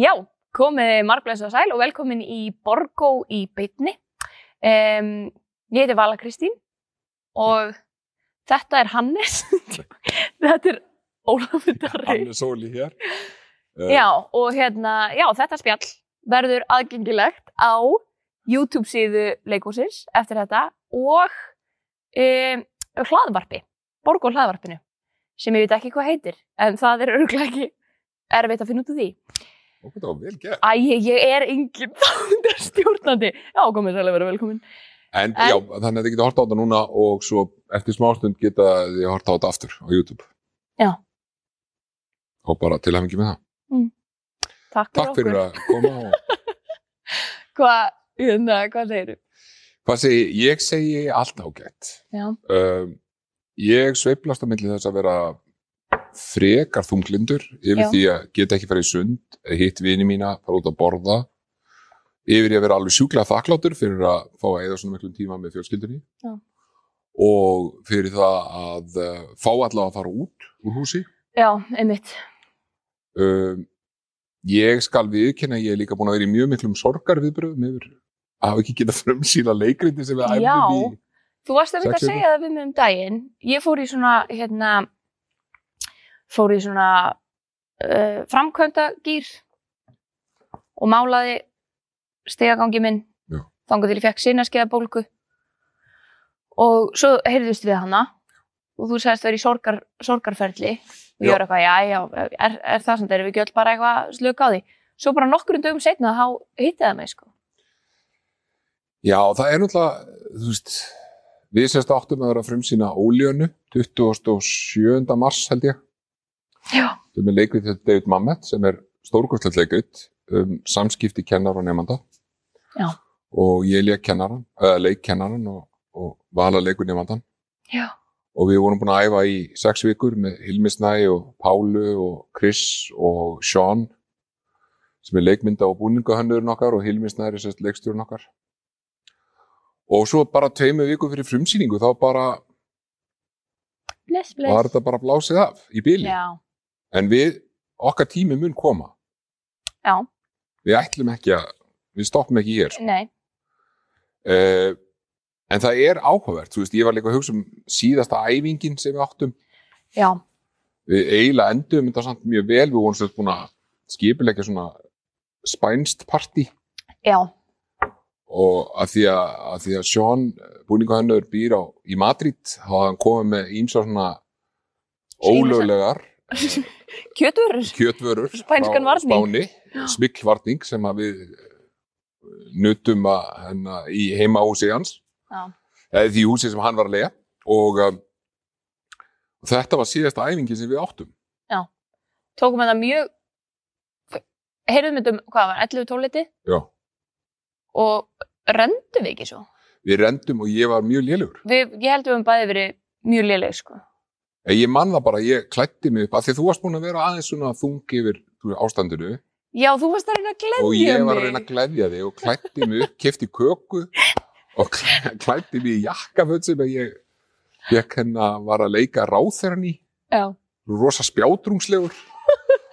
Já, komið marglæs og sæl og velkomin í Borgó í beitni. Um, ég heiti Vala Kristín og þetta er Hannes. þetta er Ólafur Darri. Hannes Óli hér. Uh, Já, og hérna, já, þetta spjall verður aðgengilegt á YouTube síðu leikúsins eftir þetta og um, hlaðvarpi, Borgó hlaðvarpinu, sem ég veit ekki hvað heitir, en það er örgulega ekki erfitt að finna út úr því. Þetta var vel gert. Æ, ég er engin stjórnandi. Já, komið sælega verið velkomin. En, En- já, þannig að þið geta hort á þetta núna og svo eftir smástund geta þið hort á þetta aftur á YouTube. Já. Og bara til hafingi með það. Takk, Takk fyrir að koma og Hvað, hérna, hvað segir þú? hvað segi, ég? ég segi allt ágætt. Já, Um, ég sveiflast á milli þess að vera frekar þunglindur yfir Já. því að geta ekki farið sund, hitt vini mína, fara út að borða, yfir í að vera alveg sjúklega þakkláttur fyrir að fá að eða svona miklum tíma með fjölskyldunni Já. og fyrir það að uh, fá allavega að fara út úr húsi. já, einmitt. Um, ég skal viðkynna ég er líka búin að vera í mjög miklum sorgarviðbröðum yfir að hafa ekki geta frumsýna leikrindi sem við Já. æfum í. Þú varst að Sex að segja það við mig um daginn. Ég fór í svona, hérna, fór í svona uh, framkvæmdagýr og málaði stegagangi minn. Þangar til ég fekk sinnaskeiða bólgu. Og svo heyrðust við hana og þú sagðist að vera í sorgar, sorgarferli og ég var eitthvað, já, já, er, er það samt, erum við öll bara eitthvað slök á því. Svo bara nokkur dögum setna þá hitti það mig, sko. Já, það er náttúrulega, þú veist, við sérst áttum að vera að frumsýna óljönu 27. mars held ég. Við með leikrið til David Mamet sem er stórkostlegt leikrið um samskipti kennar og nefnda. Já. Og ég leik kennaran, eða leik kennaran og, og vala leikur nefndan. Já. Og við vorum búin að æfa í sex vikur með Hilmi Snæ og Pálu og Chris og Sean sem er leikmynda og búningahönnurinn okkar og Hilmi Snæ er sérst leikstjórn okkar. Og svo bara tveimu viku fyrir frumsýningu þá bara Bless, bless. var þetta bara blásið af í bíli. Já. En við, okkar tími mun koma. Já. Við ætlum ekki að, við stoppum ekki hér. Sko. Nei. Uh, en það er áhugavert, þú veist, ég var líka að hugsa um síðasta æfingin sem við áttum. Já. Við eiginlega endum þetta samt mjög vel, við vorum sérst búin að skipilegja svona spænst partí Já. og að því að, að, því að Sean, búningahönnur, býr á, í Madrid, þá hafði hann komið með ímsa svona ólöglegar Kjötur. kjötvörur Spænskan varning. Spáni, smikvarning sem að við nutum að hennar í heimahúsi hans Já. eða því húsi sem hann var að lega og um, þetta var síðasta æfingi sem við áttum Tókum þetta mjög, heyrðum þetta um, hvað var, 11-12 liti Já. og rendum við ekki svo. við rendum og ég var mjög Við, ég held við höfum bæði verið mjög léleg, sko. Ég man það bara, ég klætti mig upp af því að þú varst búin að vera aðeins svona þung yfir ástandinu Já, þú varst að reyna að gleðja og mig. ég var að reyna að gleðja þig og klætti mig upp, kefti köku og klæ- klæddi mig í jakkaföld sem að ég fekk henn að var að leika ráþeran í Já. rosa spjátrungslegur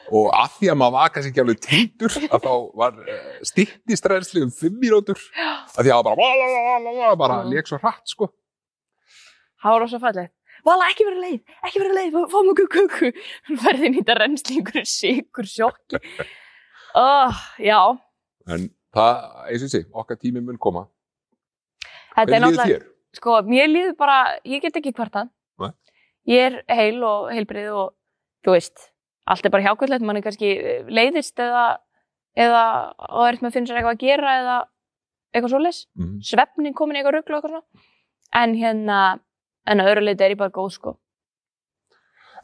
og að því að maður var kannski ekki alveg tindur að þá var uh, stittistræðsli um fimm mínútur að því að það bara, bara, leik svo hratt sko var rosa fallegt. Vala, ekki vera leið, ekki vera leið, fáum okkur kuku. Verði nýta reynslingur, sigur, sjokki. Oh, já, en það, eins og segi, okkar tími mun koma þetta er Hvernig líður þér? sko, mér líður bara, ég get ekki kvartað. Nei. Ég er heil og heilbrið og, þú veist, allt er bara hjákvæmlegt, mann er kannski eh, leiðist eða, eða, og er með að finna sér eitthvað að gera eða eitthvað svoleiðis. Mhm. Svefnin komin í eitthvað ruglu og eitthvað svona. En hérna, en að öðru leiti er ég bara góð, sko.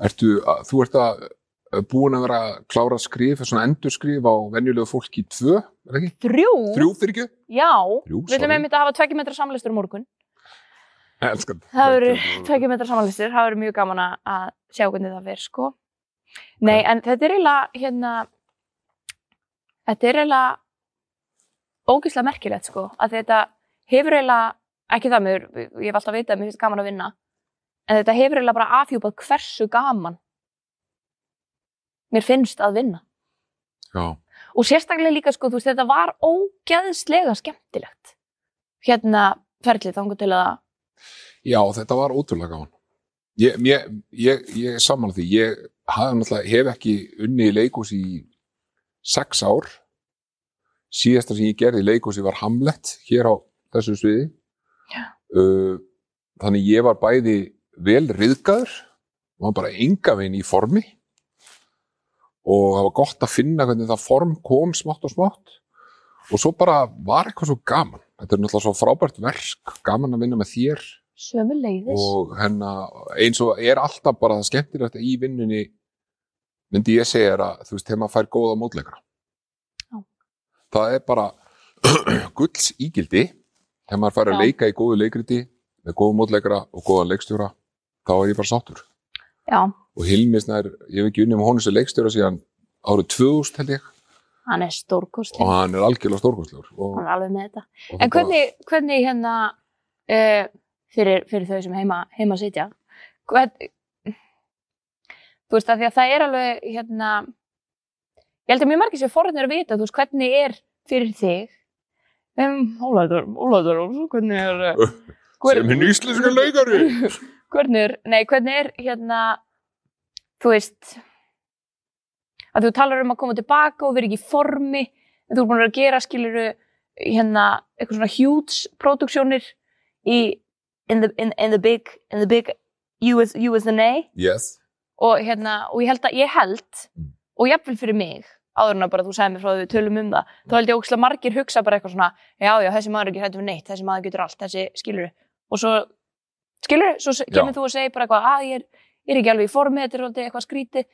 Ertu, að, þú ert að uh, búin að vera að klára að skrifa, svona endurskrif á venjulegu fólki tvö, er það ekki? Þrjú? Þrjú fyrir ekki? Já, Þrjú, við ætlum einmitt að hafa tvekki metra samlistur á morgun. Elskan. Það verður tvekki metra samlistur, það verður mjög gaman að- sjá hvernig það verður, sko. Nei, en þetta er eiginlega, hérna, þetta er eiginlega ógislega merkilegt, sko, að þetta hefur eiginlega, ekki það mér, ég hef alltaf vitað að mér finnst gaman að vinna, en þetta hefur eiginlega bara afhjúpað hversu gaman mér finnst að vinna. Já, og sérstaklega líka sko, þú veist, þetta var ógeðslega skemmtilegt hérna ferlið þangur til að Já, þetta var ótrúlega gaman. Ég, ég, ég, ég saman því, ég hef ekki unni í leikús í sex ár. Síðasta sem ég gerði í leikúsi var Hamlet hér á þessu sviði. Uh, þannig ég var bæði vel riðgaður, var bara enga veginn í formi og það var gott að finna hvernig það form kom smátt og smátt. Og svo bara var eitthvað svo gaman. Þetta er náttúrulega svo frábært verk, gaman að vinna með þér. Og henna, eins og er alltaf bara það skemmtilegt í vinnunni myndi ég segja er að þú veist, þegar maður fær góða mótleikara. Já. það er bara gulls ígildi þegar maður fær að leika í góðu leikriti með góðu mótleikara og góða leikstjóra þá er ég bara sáttur. Já, og Hilmisnær, ég hef ekki unni með honum sem leikstjóra síðan árið 2000 held ég. Hann er stórkostleg og hann er algjörlega stórkostlegur. Hann er alveg með þetta. en hvernig, hvernig hérna uh, fyrir, fyrir þau sem heima, heima sitja? Hvern, þú veist að að það er alveg hérna ég held að mjög margir sem forðnir að vita veist hvernig er fyrir þig um, Ólæður, Ólæður hvernig er eh, sem er íslenska leikari. Hvernig er, nei hvernig er hérna þú veist að þú talar um að koma tilbaka og vera ekki í formi en þú er búin að gera skiluru hérna eitthvað svona huge produksjónir í in the, in, in the big in the big US, USA yes, og hérna og ég held að ég held Mm. og jafnvel fyrir mig áður en að bara þú segir mér frá því við tölum um það þá held ég ókslega margir hugsa bara eitthvað svona já já þessi maður er ekki hættu við neitt þessi maður getur allt þessi skiluru og svo skiluru svo se- Já. kemur þú og segir bara eitthvað að ég er, ég er ekki alveg í formi þetta er alveg eitthvað skríti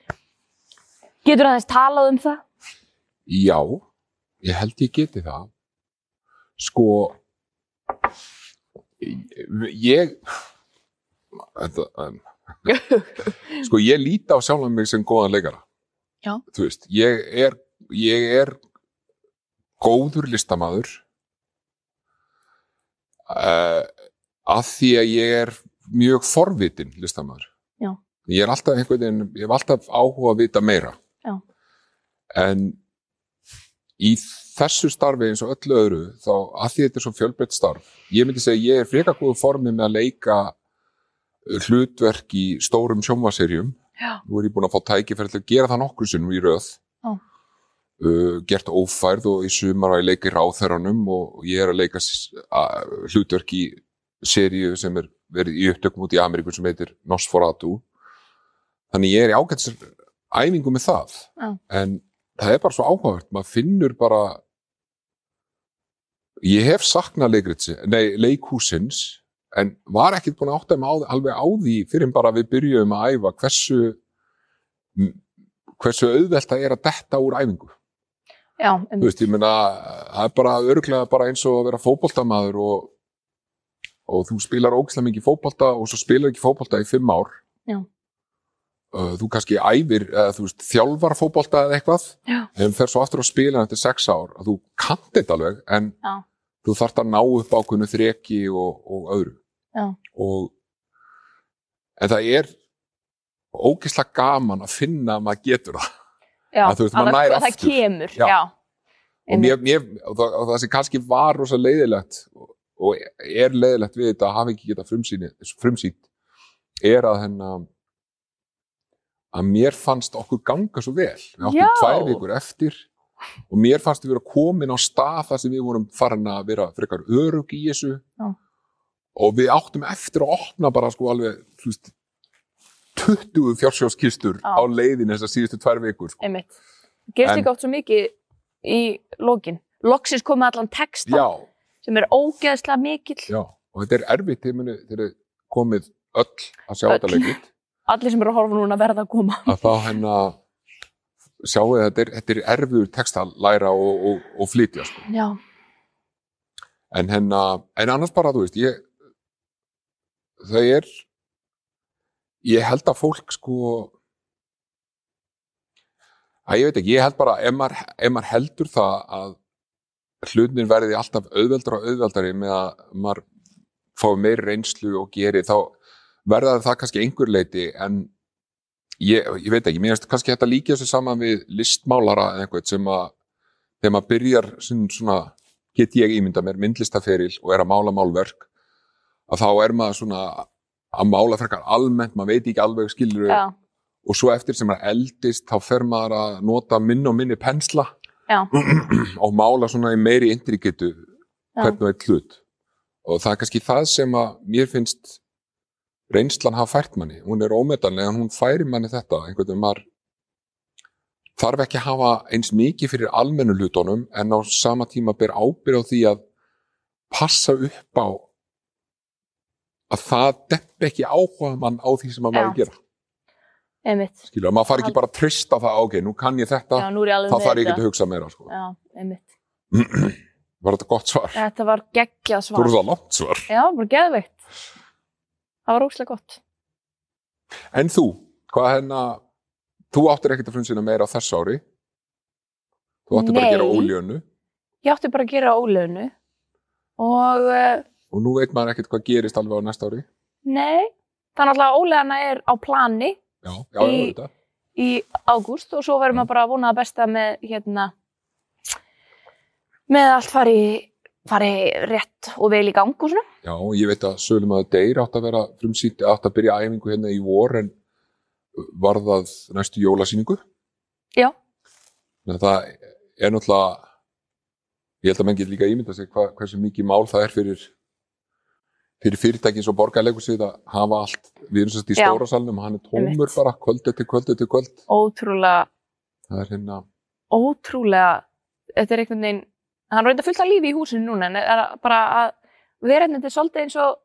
getur aðeins talað um það Já, ég held ég geti það. Sko, ég, þetta, um, sko ég líti á sjálfan mig sem góðan leikara. Já. Þú veist, ég er, ég er góður listamaður uh, að því að ég er mjög forvitin listamaður. Já. Ég er alltaf einhvern veginn, ég hef alltaf áhuga að vita meira. Já. En í þessu starfi eins og öllu öðru þá að því þetta er svo fjölbreytt starf ég myndi segja ég er frekar góðu formi með að leika hlutverk í stórum sjónvaserjum Já. nú er ég búin að fá tækifæri til að gera það nokkur sinnum í röð Já. uh, gert ófærð og í sumar að ég leika í ráþæranum og ég er að leika að- hlutverk í seríu sem er verið í upptökum út í Ameríku sem heitir Nosferatu þannig ég er í ágætis æfingu með það Já. en það er bara svo áhugavert, maður finnur bara ég hef saknað leikhúsins en var ekkert búin að átta á, alveg á því fyrir bara við byrjuðum að æfa hversu hversu auðvelt það er að detta úr æfingu já, þú um, veist, ég meina, það er bara örglega bara eins og að vera fótboltamaður og, og þú spilar ógislega mikið fótbolta og svo spilar ekki fótbolta í fimm ár Já. Þú kannski æfir, eða þú veist, þjálfar fótbolta eða eitthvað, Já. en fer svo aftur að spila eftir sex ár, að þú kannt þetta alveg, en Já. Þú þarft að ná upp ákveðnu þreki og, og öðru. Já. Og, en það er ógislega gaman að finna að maður getur það. já, að þú veist, nær að það kemur Já. og, mér, mér, það, það sem kannski var rosa leiðilegt og, og er leiðilegt við þetta að hafa ekki geta frumsýnt er að hennar að mér fannst okkur ganga svo vel við áttum tvær vikur eftir og mér fannst við vera komin á stað þar sem við vorum farin að vera frekar örug í þessu Já. og við áttum eftir að opna bara sko alveg veist, 20 fjársjóskistur Já. á leiðin þessar síðustu tvær vikur sko. einmitt. Gerist En- líka oft svo mikið í lokin. Loksins komið allan texta já, sem er ógeðslega mikill. Já, og þetta er erfitt þegar er komið öll að sjá þetta leikrit. Allir sem eru að horfa núna verða að koma. Að þá hennar sjáu að þetta er, þetta er erfiður text að læra og, og, og flytja sko. já, en hennar, en annars bara þú veist ég það er ég held að fólk sko að ég veit ekki, ég held bara ef maður, ef maður heldur það að hlutin verði alltaf auðveldar og auðveldari með að maður fái meiri reynslu og geri þá verða það kannski einhver leiti en ég, ég veit ekki, mér finnst kannski þetta líka þessu saman við listmálara eða eitthvað sem að þegar maður byrjar svona, get ég ímynda mér myndlistaferil og er að mála málverk að þá er maður svona að mála frekar almennt, maður veit ekki alveg skilur já, og svo eftir sem maður eldist þá fer maður að nota minni og minni pensla og mála svona í meiri indrikitu hvernig það er hlut. Og það er kannski það sem að mér finnst reynslan hafa fært manni hún er ómetanlega en hún færi manni þetta einhvern veginn maður þarf ekki að hafa eins mikið fyrir almennu hlutunum en á sama tíma ber ábyrð á því að passa upp á að það depp ekki áhuga mann á því sem að maður Já. gera einmitt. skilur, að maður fari ekki bara að trista það ok, nú kann ég þetta, þá þarf ég ekki að hugsa meira sko. Já, einmitt. var þetta gott svar? Þetta var geggjað Þú svar. eru það langt svar Já, bara geðveikt. Það var óslega gott. En þú, hvað hérna, þú áttir ekkert að frumsýna meira á þess ári. Þú áttir bara að gera Nei. óljönu Ég átti bara að gera ólöfnu og uh, og nú veit maður ekkert hvað gerist alveg á næsta ári. nei, þannig að ólöfna er á plani Já, já, Í- í ágúst og svo verður maður bara að vona að besta með hérna með allt fari, fari rétt og vel í gang og svona. Já, ég veit að Sölum að Deyr átt að vera frumsýnt, átt að byrja æfingu hérna í vor en var það næstu jólasýningu. Já. Að það er náttúrulega, ég held að menn get líka ímynda sig hva, hversu mikið mál það er fyrir fyrir fyrirtæki eins og borgarleikusið að hafa allt, við erum sérst í stóra salnum hann er tómur bara kvöld eftir kvöld eftir kvöld. Ótrúlega, Það er hérna, ótrúlega, þetta er einhvern veginn, hann er reynda fullt af lífi í húsinu núna en er bara að hérna, þetta er svolítið eins og,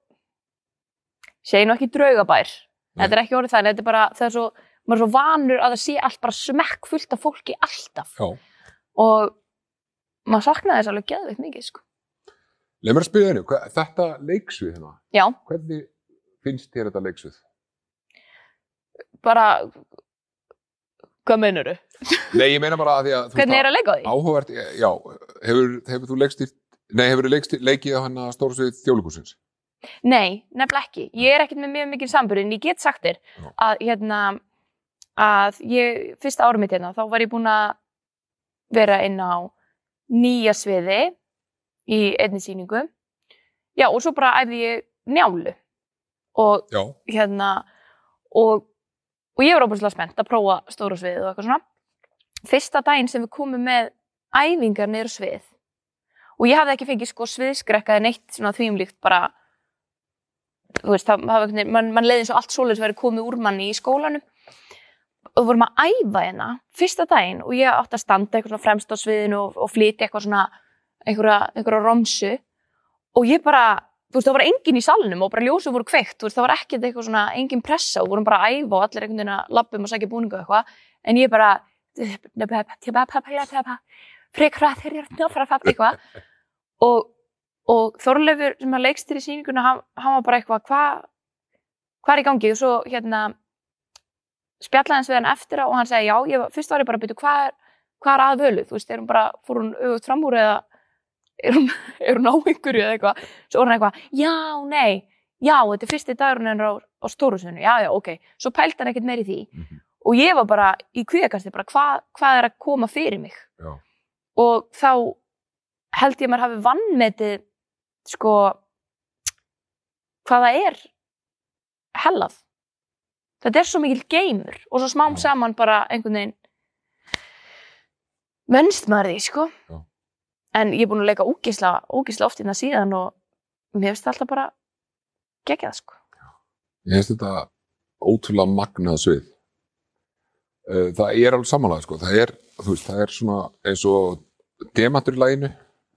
segi nú ekki draugabær, Nei. þetta er ekki orðið þannig, þetta er bara, það er svo, maður er svo vanur að það sé allt bara smekk fullt af fólki alltaf já. og maður saknaði þess alveg geðveikt mikið, sko. Leif mér að spyrja hvað, þetta leiksvið hérna, Já, hvernig finnst þér þetta leiksvið? bara, hvað meinur þú? Nei, ég meina bara að því að Hvernig er að leika því? áhugavert, já, hefur, hefur þú leikstýrt, nei, hefur þú leikið á hann að stórsvið þjóðlíkusins? Nei, nefnilega ekki. Ég er ekkert með mjög mikið samburð en ég get sagt þér að hérna að ég, fyrsta árum mitt hérna, þá var ég búin að vera inn á nýja sviði í einni sýningu. Já, og svo bara æfði ég njálu og Já, hérna og, og ég var óbúinlega spennt að prófa stóra sviðið og eitthvað svona. Fyrsta daginn sem við komum með æfingar niður svið og ég hafði ekki fengið sko sviðskrekka eða neitt svona þvíumlíkt bara þú veist, það, var einhvern veginn- mann man leiði eins og allt svoleiðis væri komið úr manni í skólanum og við vorum að æfa hérna fyrsta daginn og ég átti að standa eitthvað svona fremst á sviðinu og, og flytja eitthvað svona einhverja romsu og ég bara, þú veist, það var enginn í salnum og bara ljósið voru kveikt, þú veist, það var ekkert eitthvað svona engin pressa og vorum bara að æfa og allir einhvern veginn að lappum og sækja búningu eitthvað. En ég bara frekra þeir eru eitthvað. Og, og Þorleifur sem að leikstir í sýninguna hann, hann var bara eitthvað hvað hva er í gangi? Og svo hérna spjallaði hans við hann eftir á og hann segi já, ég, fyrst var ég bara að byrja hvað er, hvað er að völu, þú veist, er hún bara fór hún auðvitað fram úr eða er hún, er hún á einhverju eða eitthvað. Svo var hann eitthvað, já, nei. Já, þetta er fyrsti dagurinn hennar á, á stórusinu já, já, ok, svo pældi hann ekkert meir í því. Mhm. og ég var bara í kvíðakasti bara hvað, hvað er að koma fyrir mig? Já, og þá held ég að maður hafi vannmetið sko hvað það er hellað. Þetta er svo mikil geimur og svo smám saman bara einhvern veginn vennst maður því sko. Já. En ég er búin að leika ógisla, ógisla oft innan síðan og mér finnst það alltaf bara geggjað sko ég finnst þetta ótrúlega magnað svið. Eh, Það er alveg samanlega, sko, það er, veist, það er svona eins og demantur í læginu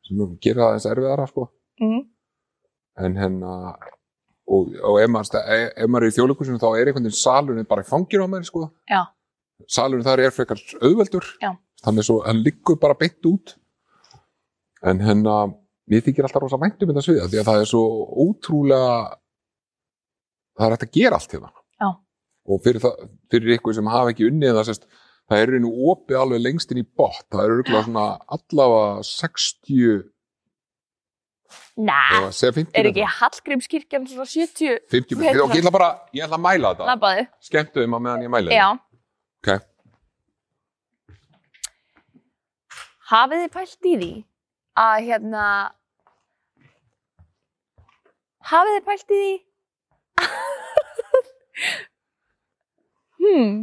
sem gera það eins erfiðara, sko, mm. en hérna, og, og ef, maður, sta- ef maður er í þjóðleikusinu þá er einhvern veginn salurinn bara fangir á mér, sko. Já. Salurinn þar er frekar auðveldur. Já. Þannig svo, hann liggur bara beint út. En hérna, mér þykir alltaf rosa væntum þetta sviða, því að það er svo ótrúlega, það er hægt að gera allt hérna. Já. Og fyrir, það, fyrir ykkur sem hafa ekki unnið það, sérst, það er einu opið alveg lengst inn í botn. Það er svona allavega 60, Næ, eða segja 50 er ekki. Hallgrímskirkjan svona 70 50 Metra. metra. Ok, ég ætla bara, ég ætla að mæla þetta. Skemmtu þeim á meðan ég mæla Já. Ok. hafið þið pælt í því að hérna hafið þið pælt í því hmm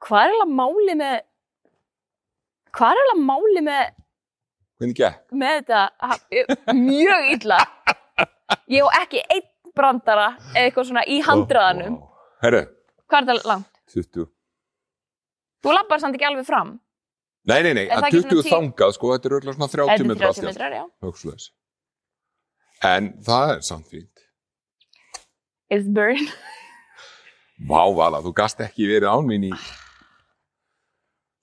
hvað er eiginlega máli með hvað er eiginlega máli með Hvernig gekk? með þetta mjög illa ég á ekki einn brandara eða eitthvað svona í handraðanum Ó, ó. Herru, hvað er þetta langt? 20. þú lappar samt ekki alveg fram Nei, nei, nei, Er að ekki 20 svona tí- þangað, sko, þetta er auðvitað svona 30 Þetta er metrar 30 metrar, já Hugslaðis. En það er samt fínt. It's burn Vá, Vala, þú gast ekki verið án mín í,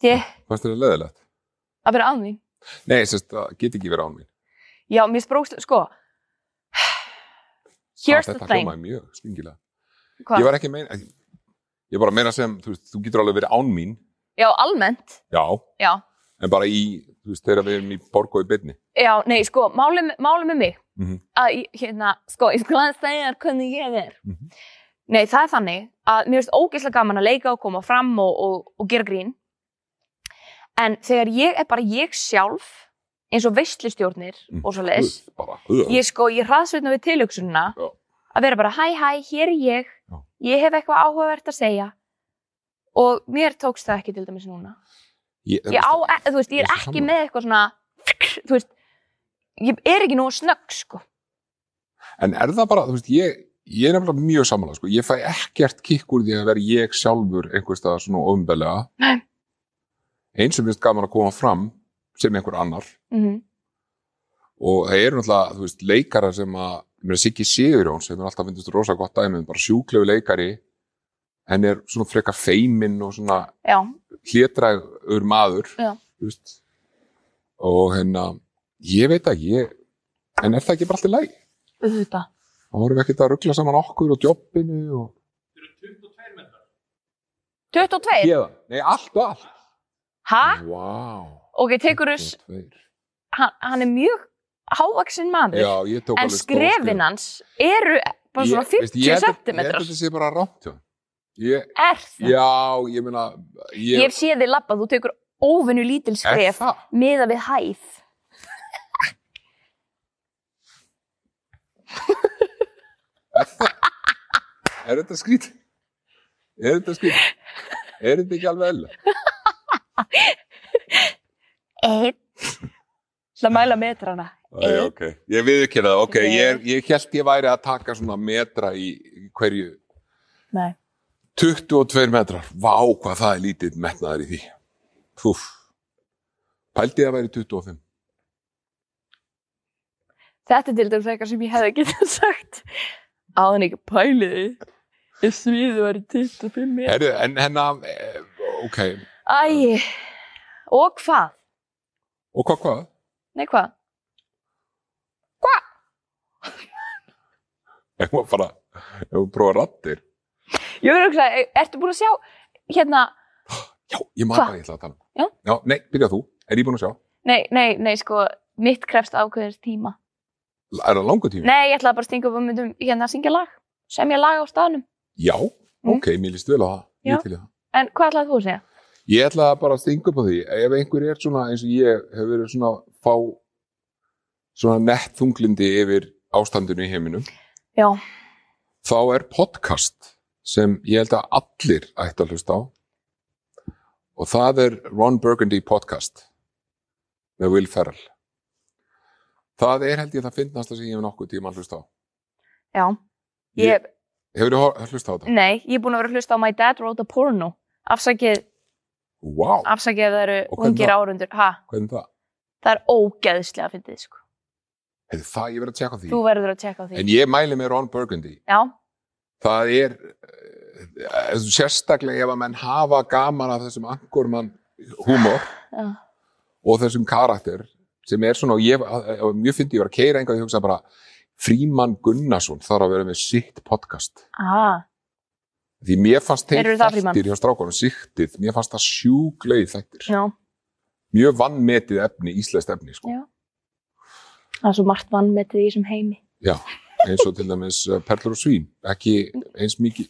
ég, fannst þér það leðilegt? að vera án mín Nei, sérst, það get ekki verið án mín. já, mér sprókst, sko here's Á, the Þetta thing hljómaði mjög stingilega. Hvað? Ég var ekki meina, ég bara meina sem, þú þú getur alveg verið án mín, já, almennt, já, já en bara í, þú veist, þegar við erum í borg og í byrni. já, nei, sko, málið málið með mig Mhm. að, ég- hérna, sko, ég skal að segja þér hvernig ég er Mhm. nei, það er þannig að mér finnst ógeðslega gaman að leika og koma fram og, og, og gera grín en þegar ég er bara ég sjálf eins og veistlistjórnir Mm. og svo uh, ég sko, ég hraðsveitna við tilöksununa að vera bara hæ hæ, hér er ég Já. ég hef eitthvað áhugavert að segja og mér tókst það ekki til dæmis núna ég, ég á, e- veist, ég er ekki sammála. með eitthvað svona veist, ég er ekki nú snögg sko En er það bara, veist, ég, ég er nefnilega mjög samanlega, sko, ég fæ ekkert kikk úr því að vera ég sjálfur einhvers staðar svona ofnbælega. Nei. Eins sem finnst gaman að koma fram sem einhver annar mm og það eru náttúrulega, leikara sem að, Siggi Sigurjón sem er alltaf finnst rosa gott dæmið, bara sjúklegu leikari, en er svona frekar feiminn og svona hlétrægur maður, Já. þú veist, og hérna, ég veit ekki, ég, en er það ekki bara alltaf læg? auðvitað þá vorum við ekkert að ruggla saman okkur og jobbinu og 22, Héðan, nei, allt og allt. ha? Vá. ok, tekur þess, 22. hann, hann er mjög hávaksin maður Já, ég tók en skrefin hans eru bara Ég- svona veist, 50 ég held að- cm Ég held að þetta sé bara rámt hjá. Ég, er það? já, ég meina, ég ég, séð þið labbað, þú tekur óvenju lítil skref miða við hæð Er það? Er þetta skrít? Er þetta skrít? Er þetta ekki alveg eðla? einn það mæla metrana Æ, ok, ég viðurkenna það, ok, ég, ég held ég væri að taka svona metra í hverju nei 22 metrar, vá hvað það er lítið metnaður í því Fúf Pældi ég að væri 25 Þetta er til dæmis eitthvað sem ég hefði getað sagt áðan ekki pæliði ef sviðu var í 25 mér. Herru, en hennar, eh, ok Æ, og hvað? Og hvað hvað? Nei, hvað? Ef maður bara, ef maður prófa rattir Ég verður að hugsa, ertu búin að sjá hérna, Já, ég maður hvað ég ætla að tala um. Já. Já, nei, byrja þú, er ég búin að sjá nei, nei, nei, sko, mitt krefst ákveðins tíma. Er það langu tími? Nei, ég bara að stinga upp og myndum hérna að syngja lag, semja lag á staðnum. Já, Mm. ok, mér líst vel á það Já. Ég til það En hvað ætlaði þú að segja? Ég ætla bara að stinga upp á því ef einhver er svona eins og ég hefur verið svona fá svona nett þunglindi yfir ástandinu í heiminum Já, þá er podcast sem ég held að allir ætti að hlusta á og það er Ron Burgundy podcast með Will Ferrell það er held ég það finnast að sem ég hef nokkuð tíma að hlusta á já. Ég, Hefur þú hlusta á þetta? nei, ég er búin að vera að hlusta á My Dad Wrote a Porno. Afsakið, Vá, afsakið ef það eru ungir árundur. Ha, hvernig það? það er ógeðslega að fyndið, sko. Hefur það, ég verið að tjekka því Þú verður að tjekka því. En ég mæli með Ron Burgundy Já, það er sérstaklega ef að menn hafa gaman af þessum angurmann húmor já, og þessum karakter sem er svona, og ég, og mjög fyndi ég var að keira einhvað og ég hugsa bara, Fríman Gunnarsson þarf að vera með sitt podcast. Aha, því mér fannst þeir þættir hjá strákunum siktið, mér fannst það sjúgleið þættir. Já, mjög vannmetið efni, íslenskt efni sko. Það er svo margt vannmetið í þessum heimi. Já, eins og til dæmis uh, Perlur og Svín ekki eins mikið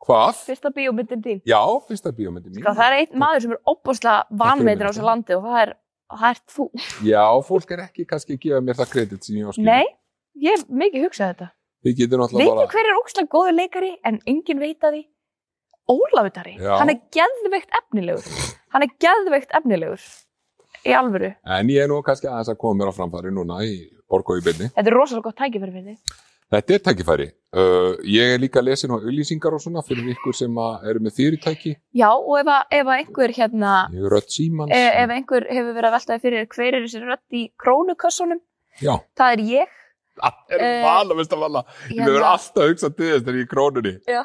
Hvað? Fyrsta bíómyndin þín. Já, fyrsta bíómyndi mín. Sko, það er einn maður sem er óbúslega vanveitur á þessu landi og það er, það er þú. Já, fólk er ekki kannski að gefa mér það kredit sem ég á skilja. Nei, ég hef mikið hugsað þetta. Þið getur Veit náttúrulega ég bara... hver er ógslag góður leikari en enginn veit að því? Ólafutari. Hann er geðveikt efnilegur. Hann er geðveikt efnilegur. Í alvöru. En ég er nú kannski aðeins að koma mér á framfæri núna í Borgó í byrni. Þetta er rosalega gott tækifæri. Þetta er tækifæri. Uh, ég er líka að lesa nú auðlýsingar og svona fyrir ykkur sem að eru með fyrirtæki. Já, og ef, að, ef að einhver hérna, Ég er rödd símans. e, ef einhver hefur verið að veltaði fyrir hver er þessi rödd í krónukössunum, Já, það er ég. það er vala, veist að vala. Ég hefur alltaf hugsað til þess þegar ég er í krónunni. Já.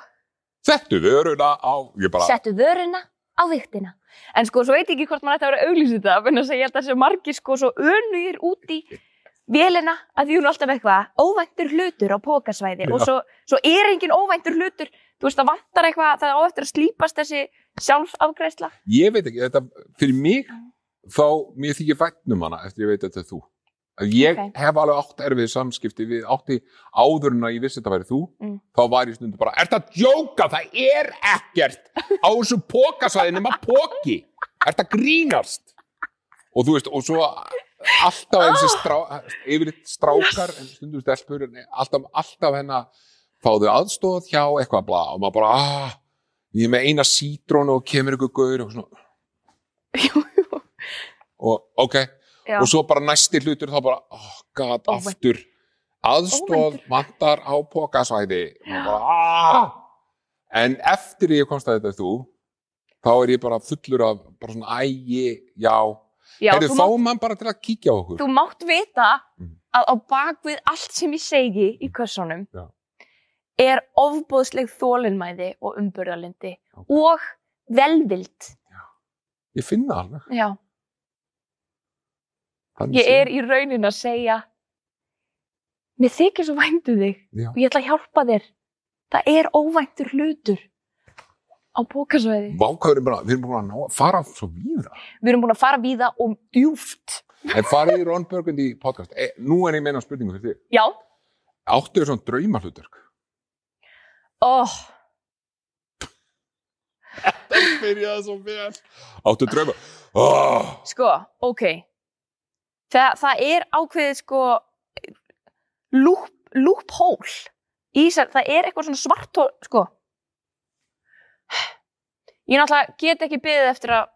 Settu vöruna á... Ég bara... Settu vöruna á viktina. En sko, svo veit ég ekki hvort maður ætti að vera auglýsið þetta, en þess að ég held að þessi margir sko svo önugir út í vélina að því hún er alltaf eitthvað óvæntur hlutur á pókasvæði Já. og svo, svo er engin óvæntur hlutur þú veist það vantar eitthvað, það er á eftir að slípast þessi sjálfsafgreðsla Ég veit ekki, þetta, fyrir mig, þá, mér þykir vætnum hana eftir ég veit að þetta er þú. Að Ég Ok. hef alveg átt erfið samskipti við átti áður en að ég vissi þetta væri þú, Mm. þá var ég stundu bara, er þetta djóka, það er ekkert á þessu pókasvæði nema póki, er þetta grínast? Og þú veist, og svo alltaf eins og strá, yfirleitt strákar, en stundum stelpur, en alltaf, alltaf hennar fáðu aðstóð hjá eitthvað bla og maður bara, ah, ég er með eina sítrónu og kemur ykkur gaur og svona, Jú, jú. og ok, Já. og svo bara næsti hlutur þá bara, oh god, Óvænt. aftur aðstóð Óvæntur. vantar á pókasvæði og bara, ah! en eftir ég komst að þetta þú þá er ég bara fullur af bara svona ægi, já Já, þá mátt, mann bara til að kíkja á okkur þú mátt vita Mm. að á bakvið allt sem ég segi í kössunum Já. er ofbóðsleg þólinmæði og umburðalindi Ok. og velvild ég finn það alveg Já. Þannig Ég er í raunin að segja Mér þykir svo væntu þig Já. og ég ætla að hjálpa þér Það er óvæntur hlutur á bókasvæði Vá, hvað við erum bara, við erum búin að ná, fara svo víða. Við erum búin að fara víða og djúft En farið í Ron Burgundy podcast. E, nú er ég meina spurningu fyrir þig. Já, Áttu þér svona draumahlutverk? oh, Það byrjaði svo vel. Áttu drauma? Oh. sko, ok Þa, Það er ákveðið sko loop, í þessar, það er eitthvað svona svart sko Ég náttúrulega get ekki beðið eftir að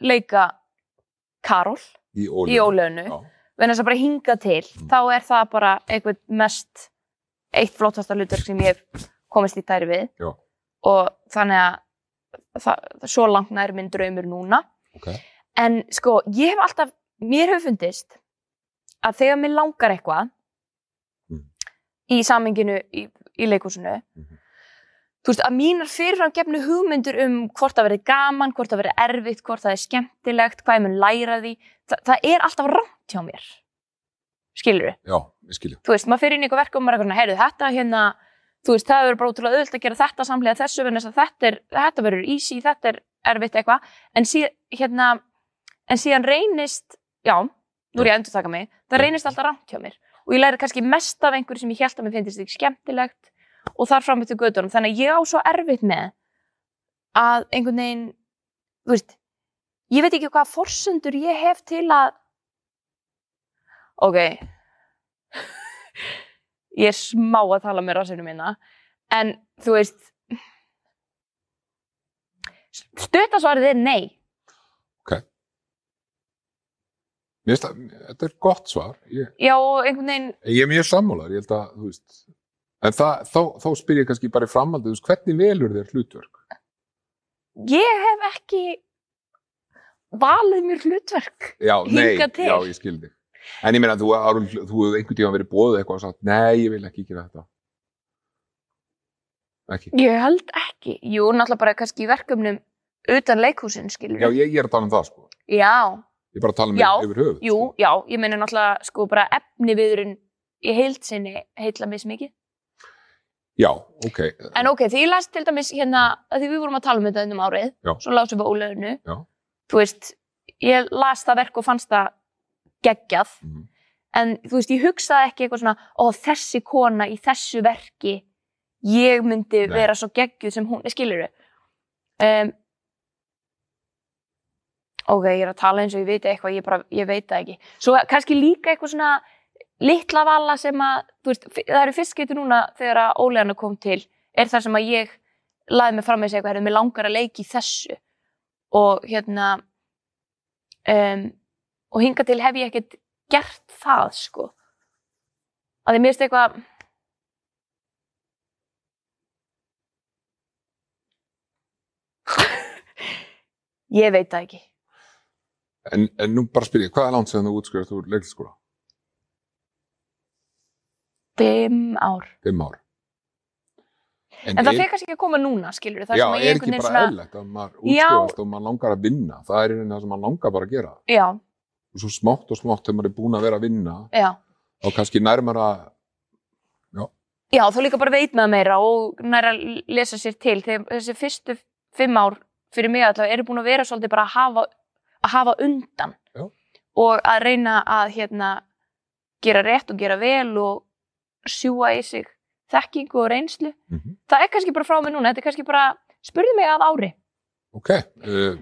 leika Karol Í en þess að bara hinga til Mm. þá er það bara eitthvað mest eitt flottasta hlutverk sem ég hef komist í tæri við Já. og þannig að það, svo langt nær minn draumur núna Ok. en sko, ég hef alltaf mér hefur fundist að þegar mér langar eitthvað Mm. í saminginu í, í leikúsinu Mhm. Þú veist, að mínar fyrirfram gefnu hugmyndur um hvort það verði gaman, hvort það verði erfitt hvort það er skemmtilegt, hvað ég mun læra því Þa, það er alltaf rámt hjá mér. Skilur við, Já, ég skilju. þú veist, maður fyrir inn í eitthvað verk og maður er eitthvað, heyrðu, þetta hérna þú veist, það verður bara útrúlega auðvitað að gera þetta samlega þessu, en þess að þetta er, þetta verður easy, þetta er erfitt eitthvað. En síðan, hérna en síðan reynist, já nú er ég að endur taka mig, það reynist alltaf rámt hjá mér. Og ég læri kannski mest af einhverju sem ég held að mér finnst ekki skemmtilegt og þar fram eftir gödunum, þannig að ég á svo erfitt með að einhvern veginn þú veist, ég veit ekki hvaða forsendur ég hef til að ok. Ég er smá að tala með rassinu mína en þú veist stuttasvarið er nei. Mér finnst það, þetta er gott svar. Ég, já, einhvern veginn ég er mjög sammálar, ég held að, þú veist, en það, þá, þá spyr ég kannski bara í veist, hvernig velur þér hlutverk? ég hef ekki valið mér hlutverk Já, nei, já, ég skil þig. En ég meina, þú, hefur einhvern tíma verið bóðið eitthvað og sagt, nei, ég vil ekki gera þetta. Ekki. ég held ekki, jú, náttúrulega bara kannski í verkefnum utan leikhúsin, skilur Já, ég, ég er að tala um það, sko. já, Ég er bara að tala um Já, yfir höfuð. jú, Sko. já, ég meina náttúrulega sko bara efni viðurinn í heild sinni heitla mis mikið Já, ok. En ok, því ég las til dæmis hérna, því við vorum að tala um þetta um árið, Já. svo lásum við óleðinu, Já. þú veist, ég las það verk og fannst það geggjað, Mhm. en þú veist, ég hugsaði ekki eitthvað svona, ó, þessi kona í þessu verki, ég myndi Nei. vera svo geggjuð sem hún, skilur um, ok, ég er að tala eins og ég veit eitthvað, ég, bara, ég veit það ekki svo kannski líka eitthvað svona litla vala sem að veist, það eru fyrst getur núna þegar að óleðanu kom til er það sem að ég laði mig fram með að segja eitthvað, herrðu, mér langar að leiki þessu. Og hérna um, og hinga til hef ég ekkert gert það sko. Að mér finnst eitthvað ég veit það ekki. En, en nú bara spyr ég, hvað er langt sem þú útskrifast úr leikliskóla? Fimm ár Fimm ár. en það fyrir kannski ekki að koma núna skilur það Já, er ekki bara eðlilegt að maður útskrifast og maður langar að vinna. Það er einhvern veginn það sem maður langar bara að gera. já, Og svo smátt og smátt þegar maður er búin að vera að vinna, já, þá kannski nærmar að, já, þá líka bara veit maður meira og næra að lesa sér til þegar þessi fyrstu fimm ár fyrir mig allavega eru búin að vera svolítið bara að hafa, að hafa undan Já. og að reyna að hérna gera rétt og gera vel og sjúa í sig þekkingu og reynslu mm það er kannski bara frá mig núna, þetta er kannski bara spurðu mig að ári ok, uh,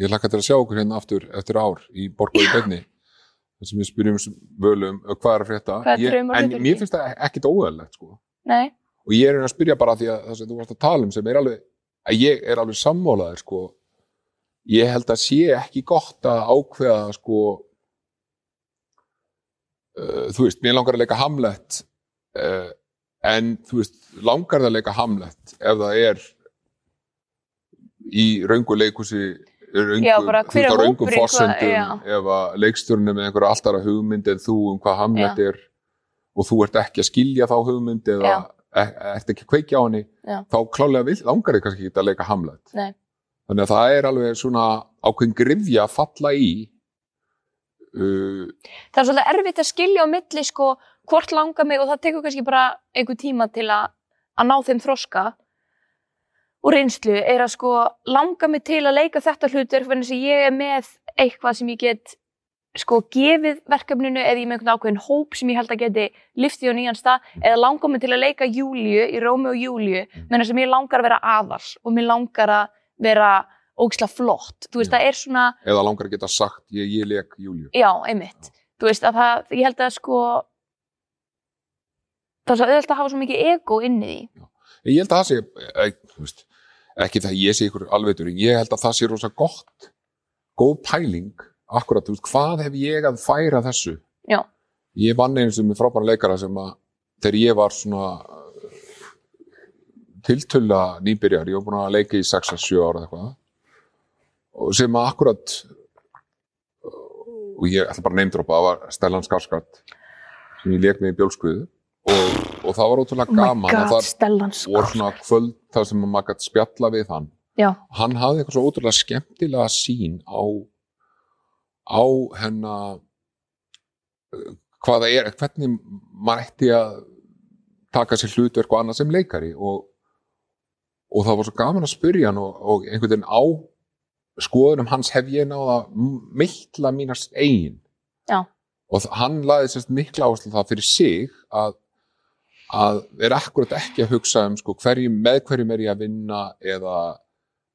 ég hlakka til að sjá okkur hérna aftur eftir ár í Borgói Bönni. þar sem við spyrjum völum uh, hvað er frétta. Hvað er Ég- En mér finnst það ekkit óeðlegt, sko. nei, og ég er að spyrja bara því að það sem þú varst að tala um sem er alveg, að ég er alveg sammálaður sko, ég held að sé ekki gott að ákveða sko uh, þú veist, mér langar að leika Hamlet uh, en þú veist, langar það að leika Hamlet ef það er í raungu leikusi raungu, Já, bara þú hver veist, á raungum já. ef að leikstjórn er einhverja alltaf hugmynd en þú um hvað Hamlet er og þú ert ekki að skilja þá hugmynd eða Já. e ert ekki að kveikja á henni Já. þá klálega vil, langar þig kannski ekki að leika Hamlet Nei. þannig að það er alveg svona ákveðin grifja að falla í uh, það er svolítið erfitt að skilja á milli sko hvort langar mig og það tekur kannski bara einhver tíma til að, að ná þeim þroska og reynslu er að sko langa mig til að leika þetta hlutur þess að ég er með eitthvað sem ég get sko gefið verkefninu eða ég með einhvern ákveðin hóp sem ég held að geti liftið á nýjan stað eða langar mig til að leika Júliu í Rómi og Júliu menn að mér langar að vera aðal og mér langar að vera ógislega flott þú veist Já. það er svona eða langar að geta sagt ég, ég leik Júliu Já, einmitt. Þú veist að það, ég held að sko, það er svo auðvitað að hafa svo mikið ego inn í því. ég held að það sé e, þú veist, ekki það að ég sé ykkur alveitur ég held að það sé rosa gott góð pæling akkurat, veist, hvað hef ég að færa þessu Já. ég vann einu sem er frábæra leikara sem að þegar ég var svona tiltölla nýbyrjar, ég var búin að leika í 6-7 ára eitthvað og sem að akkurat og ég ætla bara að neymdropa, það var Stellan Skarsgård sem ég leik með í bjólskuðu og, og það var ótrúlega gaman og þar Stellan voru svona kvöld þar sem maður gætt spjalla við hann. Já, hann hafði eitthvað svo ótrúlega skemmtilega sín á á hennar uh, hvað það er, hvernig maður ætti að taka sér hlutverk og annað sem leikari. Og, og það var svo gaman að spyrja hann og, og einhvern veginn á skoðunum hans hef ég náða mikla mínast Já. og hann laði sérst mikla áherslu það fyrir sig að að vera akkurat ekki að hugsa um sko, hverjum, með hverjum er ég að vinna eða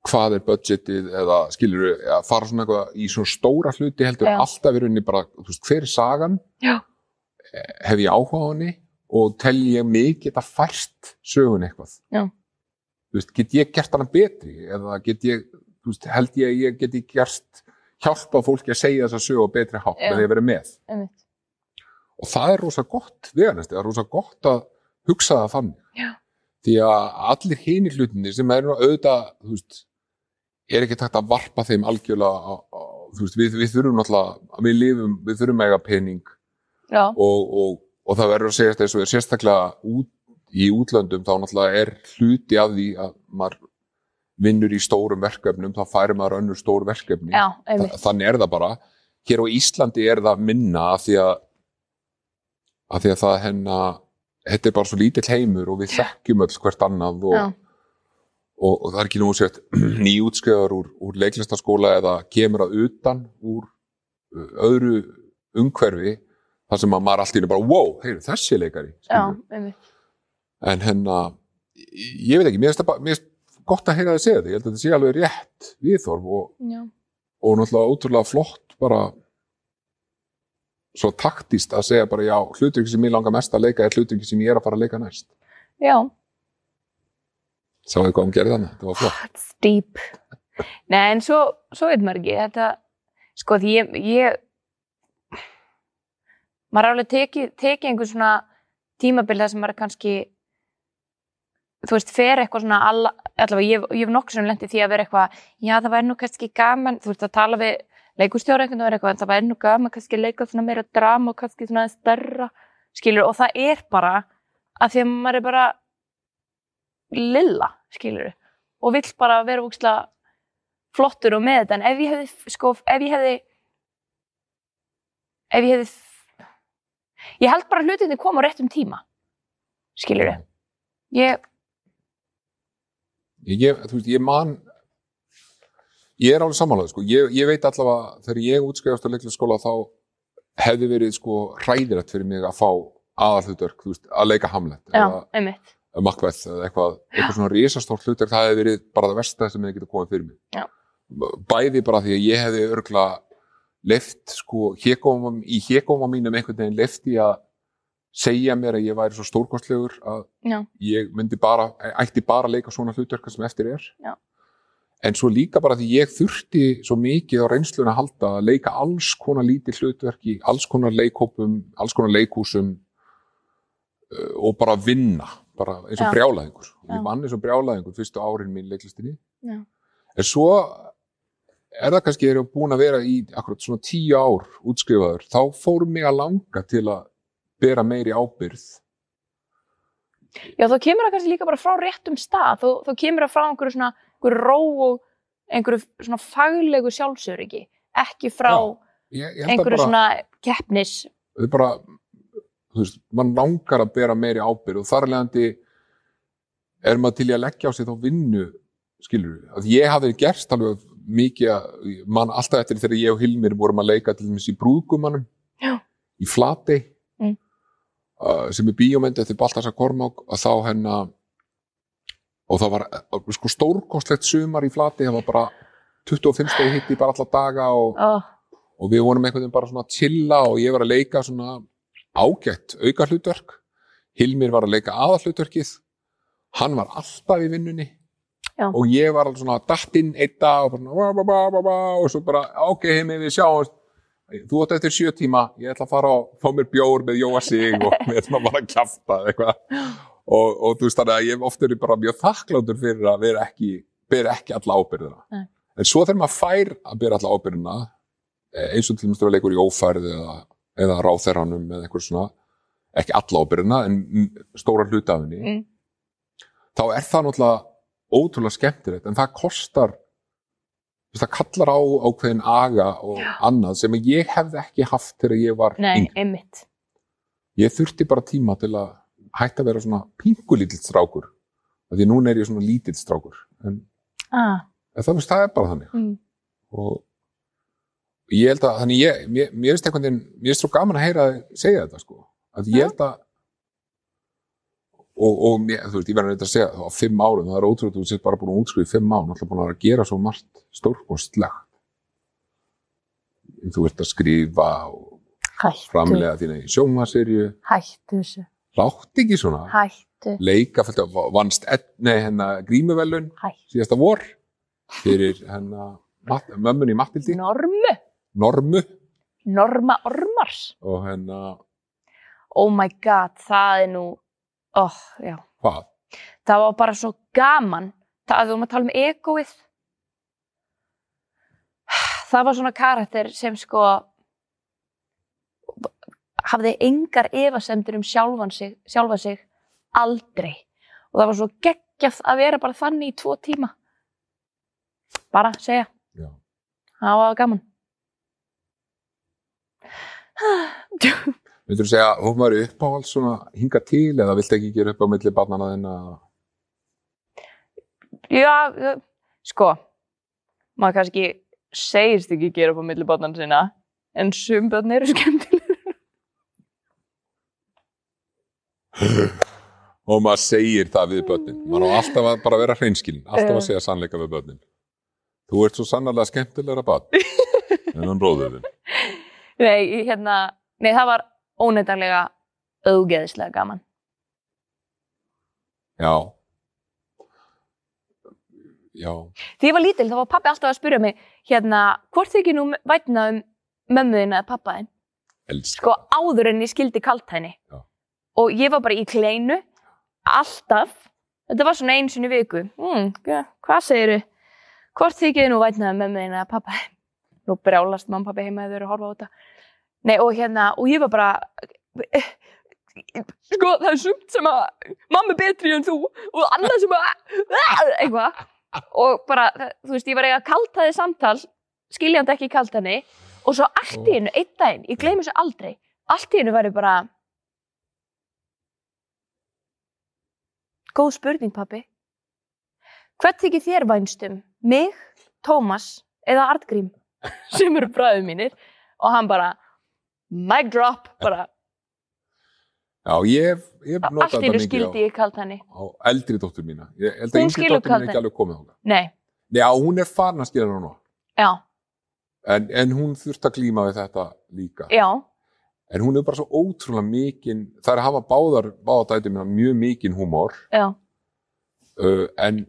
hvað er budgetið eða skilur að fara svona eitthvað í svona stóra hluti heldur Já. alltaf í rauninni bara, þú veist, hver er sagan Já. Eh, hef ég áhuga á henni og tel ég mig geta fært sögun eitthvað Já. þú veist, get ég gert hana betri eða get ég, þú veist, held ég að ég geti gert, hjálpa fólki að segja þessa sögu betri hátt því að vera með einmitt. og það er rosa gott veganesti, það er rosa gott að hugsa það þannig. Já. því að allir hinir hlutinni sem er nú auðvitað veist, er ekki takt að varpa þeim algjörlega veist, við, við þurfum náttúrulega við lifum, við þurfum mega pening. Og, og, og það verður að segja þess að sérstaklega út, í útlöndum þá náttúrulega er hluti af því að maður vinnur í stórum verkefnum þá færir maður önnur stór verkefni. Já, þannig er það bara. Hér á Íslandi er það minna af því að af því að það henna þetta er bara svo lítill heimur og við þekkjum öll hvert annað og, og, og það er ekki nú sett nýjútskjöðar úr, úr leiklistaskóla eða kemur að utan úr uh, öðru umhverfi þar sem að maður allt í einu bara wow, heyr, þessi leikari já, en henna ég veit ekki, mér finnst gott að heyra það segja þetta, ég held að þetta sé alveg rétt viðþorf og, og náttúrulega ótrúlega flott bara svo taktist að segja bara já, hluturki sem ég langar mest að leika er hluturki sem ég er að fara að leika næst. Já, Sáðu hvað hún gerði þannig, þetta var flott. It's deep. Nei, en svo, svo veit maður ekki, þetta, sko, því ég, ég, maður er alveg tekið, tekið einhver svona tímabilda sem maður kannski, þú veist, fer eitthvað svona, alla, allavega, ég, hef nokkuð sem lendi því að vera eitthvað, já, það væri nú kannski gaman, þú veist, að tala við leikustjóra einhvern veginn eitthvað, en það væri nú gaman kannski að leika svona meira drama og kannski svona stærra, skilur, og það er bara að því að maður er bara lilla, skilur og vill bara vera úkslega flottur og með þetta, en ef ég hefði sko, ef ég hefði ef ég hefði ég held bara að hlutinni koma á réttum tíma skilur ég ég, ég, ég man ég er alveg sammálaður sko. ég, ég veit allavega þegar ég útskrifast á leiklisskóla þá hefði verið sko hræðilegt fyrir mig að fá aðalhutverk, að leika Hamlet eða Macbeth eða eitthvað, eitthvað svona risastórt hlutverk það hefði verið bara það versta sem hefði getið komið fyrir mig Já. bæði bara því að ég hefði örgla left sko hégóma, í hégóma mínum einhvern veginn lefti að segja mér að ég væri svo stórkostlegur að Já. ég myndi bara, ætti bara að leika svona hlutverka sem eftir er Já. En svo líka bara því ég þurfti svo mikið á reynsluna að halda að leika alls konar lítið hlutverki, alls konar leikhópum alls konar leikhúsum uh, og bara vinna bara eins og Já. brjálæðingur og Já. ég vann eins og brjálæðingur fyrstu árin mín leiklistinni Já. en svo er það kannski er ég búin að vera í akkurat svona tíu ár útskrifaður þá fórum mig að langa til að bera meiri ábyrð já, þá kemur það kannski líka bara frá réttum stað þá kemur það frá einhverju svona einhverju ró og einhverju svona faglegu sjálfsöryggi ekki frá ég, ég að einhverju bara, svona keppnis það er bara þú veist, mann langar að bera meiri ábyrð og þar leðandi er maður til í að leggja á sig þá vinnu skilur við, að ég hafi gerst alveg mikið að, mann alltaf eftir þegar ég og Hilmir vorum að leika til dæmis í brúðgumannum Já. í Flatey Mm. uh, sem er bíómynd eftir Baltasar Kormák og þá hennar og það var sko stórkostlegt sumar í Flatey, það var bara 25 stegi hitti bara alla daga og oh, og við vorum einhvern veginn bara svona að chilla og ég var að leika svona ágætt auka hlutverk Hilmir var að leika aða hlutverkið hann var alltaf í vinnunni. Já. og ég var alveg svona datt inn einn dag og bara ba, ba, ba, og svo bara ok, heimi við sjáumst. Þú átt eftir sjö tíma, ég ætla að fara og fá mér bjór með Jóa Sig og við ætlum að bara að kjafta eitthvað og, og þú veist þannig að ég hef oft verið bara mjög þakkláttur fyrir að vera ekki bera ekki alla ábyrðina Nei. en svo þegar maður fær að bera alla ábyrðina eh, eins og til dæmis þegar leikur í ófærð eða, eða ráþerranum eða eitthvað svona ekki alla ábyrðina en stóra hluta af henni mm, þá er það náttúrulega ótrúlega skemmtilegt. En það kostar það kallar á ákveðin aga og annað sem ég hefði ekki haft þegar ég var nei, yngri. einmitt. Ég þurfti bara tíma til að hætta að vera svona pingulítill strákur af því núna er ég svona lítill strákur en, ah, en það, það er bara þannig. Mm, og ég held að þannig ég, mér, mér finnst veginn mér finnst svo gaman að heyra þig segja þetta sko. Að ég held að og, og mér, þú veist, ég verður eitthvað að segja á fimm árum, það er ótrúlega, þú sétt bara búin að útskrifa í fimm árum, alltaf búin að að gera svo margt stórkostlegt þú ert að skrifa og hættu, framlega þína í sjómaserju hættu þessu látt ekki svona. Hættu, leika vannst hennar grímuvelun síðasta vor fyrir hennar mat, mömmun í Mattildi normu, Normu. Norma ormars. Og hennar, oh my god, það er nú oh, já, hvað? það var bara svo gaman. Það að við vorum að tala um egoið. Það var svona karakter sem sko hafði engar efasemdur um sjálfan sig, sjálfa sig aldrei. Og það var svo geggjað að vera bara þannig í tvo tíma. Bara segja. Já. það var gaman. Myndur þú segja, hún var uppáhald svona hinga til eða vilt ekki gera upp á milli barnana þinna? já, sko maður kannski segist ekki gera upp á milli barnan sinna en sumböðn eru skemmtileg og maður segir það við börnin maður á alltaf að bara vera hreinskilin alltaf að segja sannleika við börnin þú ert svo sannarlega skemmtilegra barn en hann bróður þinn Nei, hérna, nei, það var óneitanlega auðgeðislega gaman. já já, Þegar ég var lítil þá var pappi alltaf að spyrja mig hérna, hvort þykir nú vætna um mömmu þín eða pappa þinn? elska Sko áður en ég skildi kalt henni. Já. Og ég var bara í kleinu, alltaf. Þetta var svona í viku. Mm, ja, hvað segiru? Hvort þykir nú vætna um mömmu þín eða pappa? Nú brjálast mamma pappi heima eða þau eru að horfa á þetta. Nei, og hérna, og ég var bara, sko, það er sumt sem að mamma er betri en þú og annað sem að, eitthvað. Og bara, þú veist, ég var eiga að kalta þið samtal, skiljandi ekki kalt henni, og svo allt í einu, einn daginn, ég gleymi þessu aldrei, allt í einu væri bara, góð spurning, pappi. Hvert þykir þér vænstum? Mig, Tómas eða Artgrím? Sem eru bræðum mínir. Og hann bara, mic drop, bara, já, ég hef, ég hef allt notað í einu þetta mikið skildi ég kalt henni. á, á eldri dóttur mína ég held Hún að yngri dóttur mína kaldan. ekki alveg komið þangað Nei, já, hún er farin að skilja núna já, en, en hún þurft að glíma við þetta líka já, en hún er bara svo ótrúlega mikinn það er að hafa báðar, báðar dættir mína mjög mikinn húmor. Já, uh, en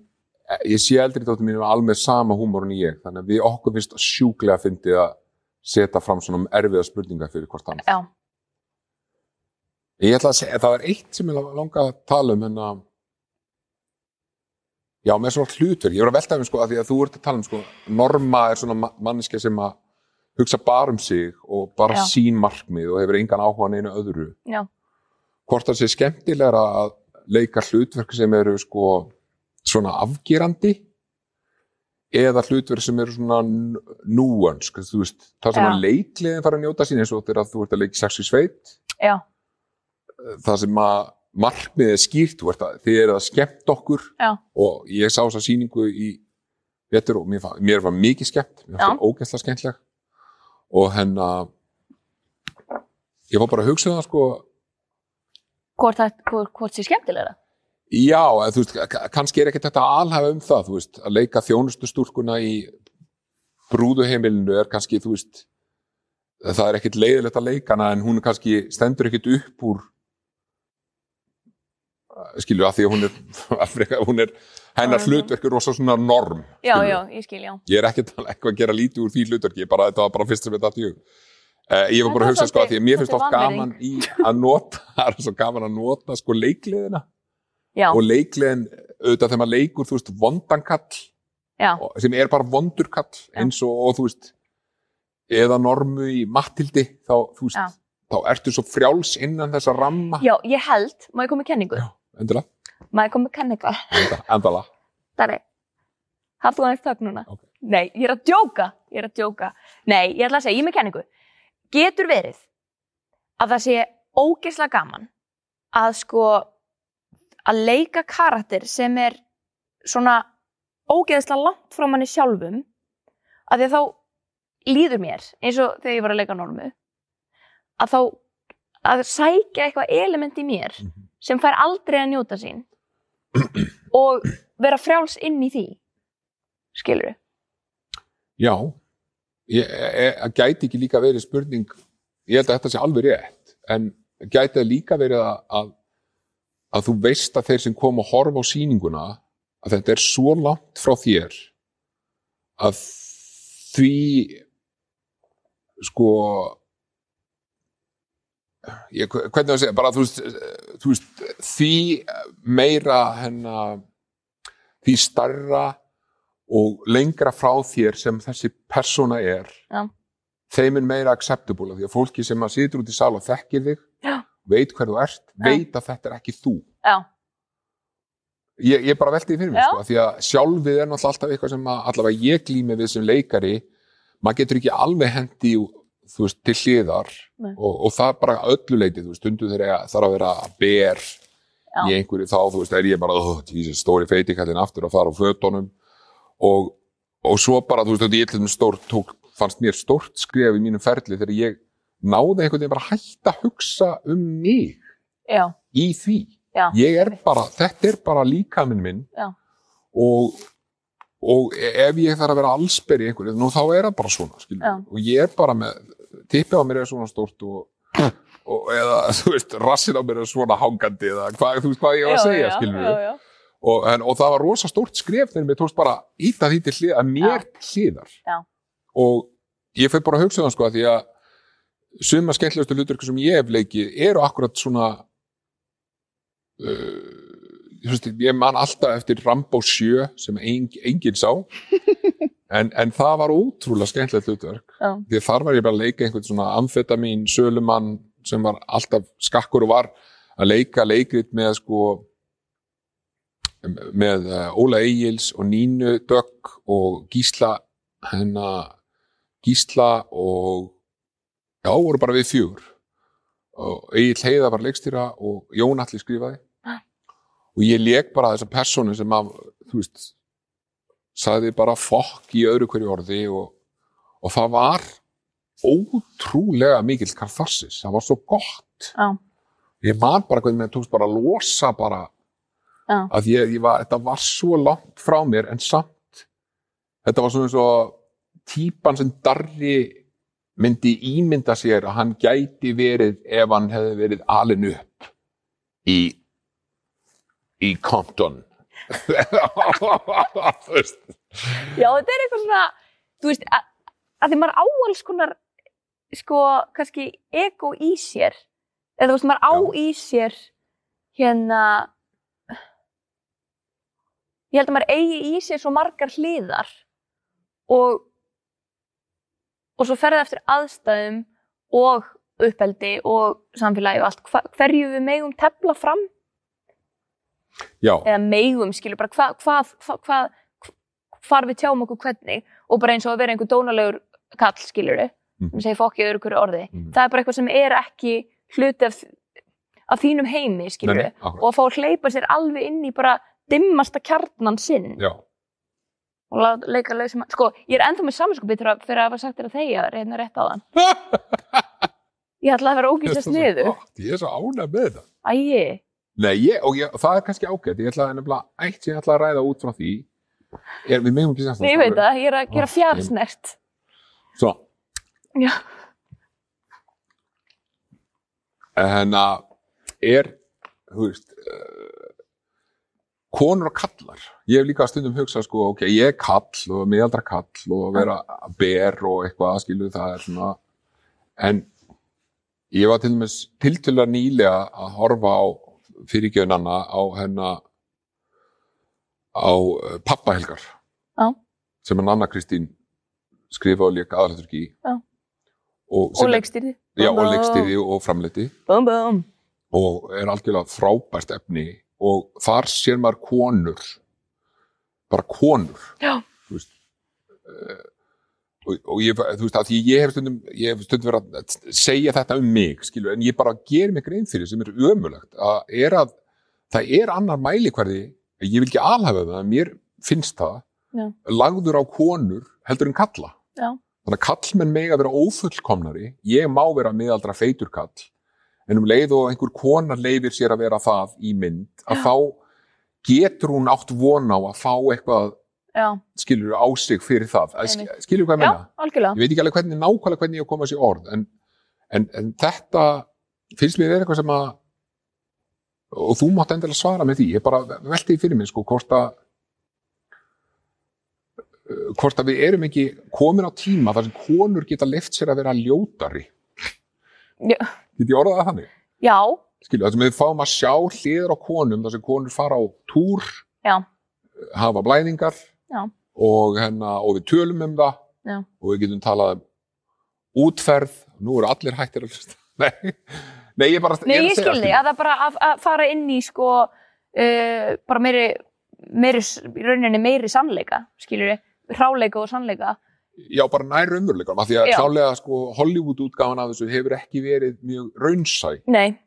ég sé eldri dóttir mín alveg sama húmor en ég þannig að við okkur finnst sjúklega fyndið að setja fram svona erfiða spurningar fyrir hvort annað. já, Ég ætla að segja, það er eitt sem ég langa að tala um hérna. Já, með svona hlutverk, ég voru að velta um sko að því að þú ert að tala um sko, Norma er svona ma- manneskja sem að hugsa bara um sig og bara Já. sín markmið og hefur engan áhuga á neinu öðru. Já, hvort það sé skemmtilegra að leika hlutverk sem eru sko svona afgerandi eða hlutverk sem eru svona núans, þú veist, það sem að leikliðin fara að njóta sín eins og þegar þú ert að leika sex í sveit, já, það sem að markmiðið er skýrt, þú ert að þið eru að skemmt okkur já, og ég sá þessa sýningu í vetur og mér, mér var mikið skemmt, mér fannst það ógæslega skemmtleg og henn að ég var bara að hugsa um það sko hvort, hvort, hvort sé skemmtilegra? Já, en þú veist, ka- kannski er ekkert þetta alhafa um það, þú veist, að leika þjónustu stúlkuna í brúðuheimilinu er kannski, þú veist, það er ekkert leiðilegt að leika hana en hún kannski stendur ekkert upp úr skilju að því að hún er, hún er hennar hlutverk er rosa svona norm Já, skilurðu. já, ég skil, já. ég er ekkert að eitthvað að gera lítið úr því hlutverki bara, þetta var bara fyrst sem þetta að tjög uh, ég var bara að hugsa sko að því að mér finnst oft gaman í að nota það er svo gaman að nota sko leikliðina. Já, og leikliðin auðvitað þegar maður leikur þú veist vondankall og- sem er bara vondurkall eins og, og þú veist eða normu í Mattildi þá, þú veist, þá ertu svo frjáls innan þessa ramma. Já, ég held, má ég koma með kenningu? Já. endilega, Ég koma með kenningu? enda, endala Dari, hafðu aðeins þögn núna. Ok. Nei, ég er að djóka, ég er að djóka. Nei, ég ætla að segja, ég er með kenningu. Getur verið að það sé ógeðslega gaman að sko að leika karakter sem er svona ógeðslega langt frá manni sjálfum að því að þá líður mér eins og þegar ég var að leika normu að þá að sækja eitthvað element í mér Mhm. sem fær aldrei að njóta sín og vera frjáls inn í því skilur já. Ég, ég, að gæti ekki líka verið spurning ég held að þetta sé alveg rétt en gæti það líka verið að, að að þú veist að þeir sem kom að horfa á sýninguna að þetta er svo langt frá þér að því sko ég, hvernig að segja, bara þú veist, þú veist því meira hennar því starra og lengra frá þér sem þessi persóna er Já. þeim er meira acceptable því að fólki sem að situr út í sal og þekkir þig Já. veit hver þú ert, Já. veit að þetta er ekki þú já, ég, ég bara velti því fyrir Já. sko, því að sjálfið er náttúrulega alltaf eitthvað sem að, allavega ég glými við sem leikari maður getur ekki alveg hendi þú veist, til hliðar og, og það er bara að öllu leiti þú veist, stundu þegar þarf að vera ber Já. í einhverju þá, þú veist, er ég bara oh, Jesus, stóri feitikallin aftur að fara á fötunum. Og, og svo bara, þú veist, þetta ég til stórt tók, fannst mér stórt skref í mínum ferli þegar ég náði einhvern veginn bara hætta að hugsa um mig já, í því. Já. ég er bara, þetta er bara líkaminn minn og og ef ég þarf að vera allsber í einhverju, nú þá er það bara svona og ég er bara með tippið á mér er svona stórt og, og eða, þú veist, rassin á mér er svona hangandi eða hvað, þú veist hvað ég var að segja, skilur já. og, en, og það var rosa stórt skref þegar mér tókst bara íta því til hlið að mér hliðar. Og ég fyrir bara að hugsa um það sko að því að suma skemmtilegustu hlutverku sem ég hef leikið eru akkurat svona uh, veist, ég man alltaf eftir Rambo 7 sem eng, enginn sá. En, en það var ótrúlega skemmtilegt hlutverk. Því þar var ég bara að leika einhvern svona amfetamin sölumann sem var alltaf skakkur og var að leika leikrit með sko með uh, Óla Egils og Nínu Dögg og Gísla hennar Gísla og já, voru bara við fjögur. Og Egil Heiða var leikstýra og Jón Alli skrifaði. Ah. og ég leik bara þessa personu sem að, þú veist sagði bara fokk í öðru hverju orði og, og það var ótrúlega mikill karfassis, það var svo gott Já. ég man bara hvernig mér tókst bara að losa bara Já. að ég, ég var, þetta var svo langt frá mér en samt þetta var svona eins og típan sem Darri myndi ímynda sér að hann gæti verið ef hann hefði verið alin upp í í Compton. Já, þetta er eitthvað svona, þú veist, að, að því maður á alls konar, sko, kannski ego í sér, eða þú veist, maður á Já. í sér, hérna, ég held að maður eigi í sér svo margar hliðar og, og svo ferði eftir aðstæðum og uppeldi og samfélagi og allt, hva, hverju við megum tefla fram? Já, eða meigum, skilur bara hvað, hvað, hvað, hvað, hvar við tjáum okkur hvernig og bara eins og að vera einhver dónalegur kall, skilur við, Mhm. sem segir fokkið öðru hverju orði. Mhm. Það er bara eitthvað sem er ekki hluti af, af þínum heimi, skilur Nei, við, nei, akkurat. og að fá að hleypa sér alveg inn í bara dimmasta kjarnan sinn já, og láta leika leið sem að, sko, ég er ennþá með saminskupið fyrir að hafa sagt þér að þegja reyna rétt á þann. Ég ætla að vera ógýrst svo sniðu. ég er svo ánæg með þetta Æi, Nei, ég, og ég, það er kannski ágætt ég ætla að nefnilega, eitt sem ég ætla að ræða út frá því er, við megum ekki segja ég veit það, ég er að gera Ó, Svo, Já, en að er, þú veist uh, konur og kallar ég hef líka stundum hugsað sko, ok, ég er kall og miðaldra kall og vera ber og eitthvað, skilu það er svona. En ég var til dæmis tiltölulega nýlega að horfa á fyrirgjöðunanna á hennar á uh, pappahelgar sem er Anna Kristín skrifa og leika aðlætturki í Já. og, og leikstýrði. já, og leikstýri og framleiti Bum, bum. og er algjörlega frábært efni og þar sér maður konur bara konur Já. þú veist uh, og, og ég, þú veist að því ég hef stundum ég hef stundum verið að segja þetta um mig skilur, en ég bara ger mig grein fyrir sem er ömulegt að er að það er annar mælikvarði ég vil ekki alhafa það, mér finnst það Já. lagður á konur heldur en kalla Já. þannig að kallmenn meg að vera ófullkomnari. Ég má vera miðaldra feitur kall en um leið og einhver kona leifir sér að vera það í mynd að Já. þá getur hún átt von á að fá eitthvað Já, skilur á sig fyrir það. Skilur hvað ég já, menna algjörlega. ég veit ekki alveg hvernig nákvæmlega hvernig ég á að koma sér orð en, en, en þetta finnst mér vera eitthvað sem að og þú mátt endilega svara með því. Ég bara velti því fyrir mig sko hvort að hvort að við erum ekki komin á tíma þar sem konur geta left sér að vera ljótari. Já. get ég orðað það þannig? Já, skilur, þar sem við fáum að sjá hliður á konum þar sem konur fara á túr Já. hafa blæðingar og, hennar, og við tölum um það Já. og við getum talað um útferð. Nú eru allir hættir að hlusta. Nei, nei, ég bara Nei, að ég segja, skil þig, að það bara að, að fara inn í sko, uh, bara meiri, meiri, rauninni meiri sannleika, skilur við, hráleika og sannleika. já, bara nær raunveruleikanum af því að klálega sko Hollywood útgáfan af þessu hefur ekki verið mjög raunsæ. Nei,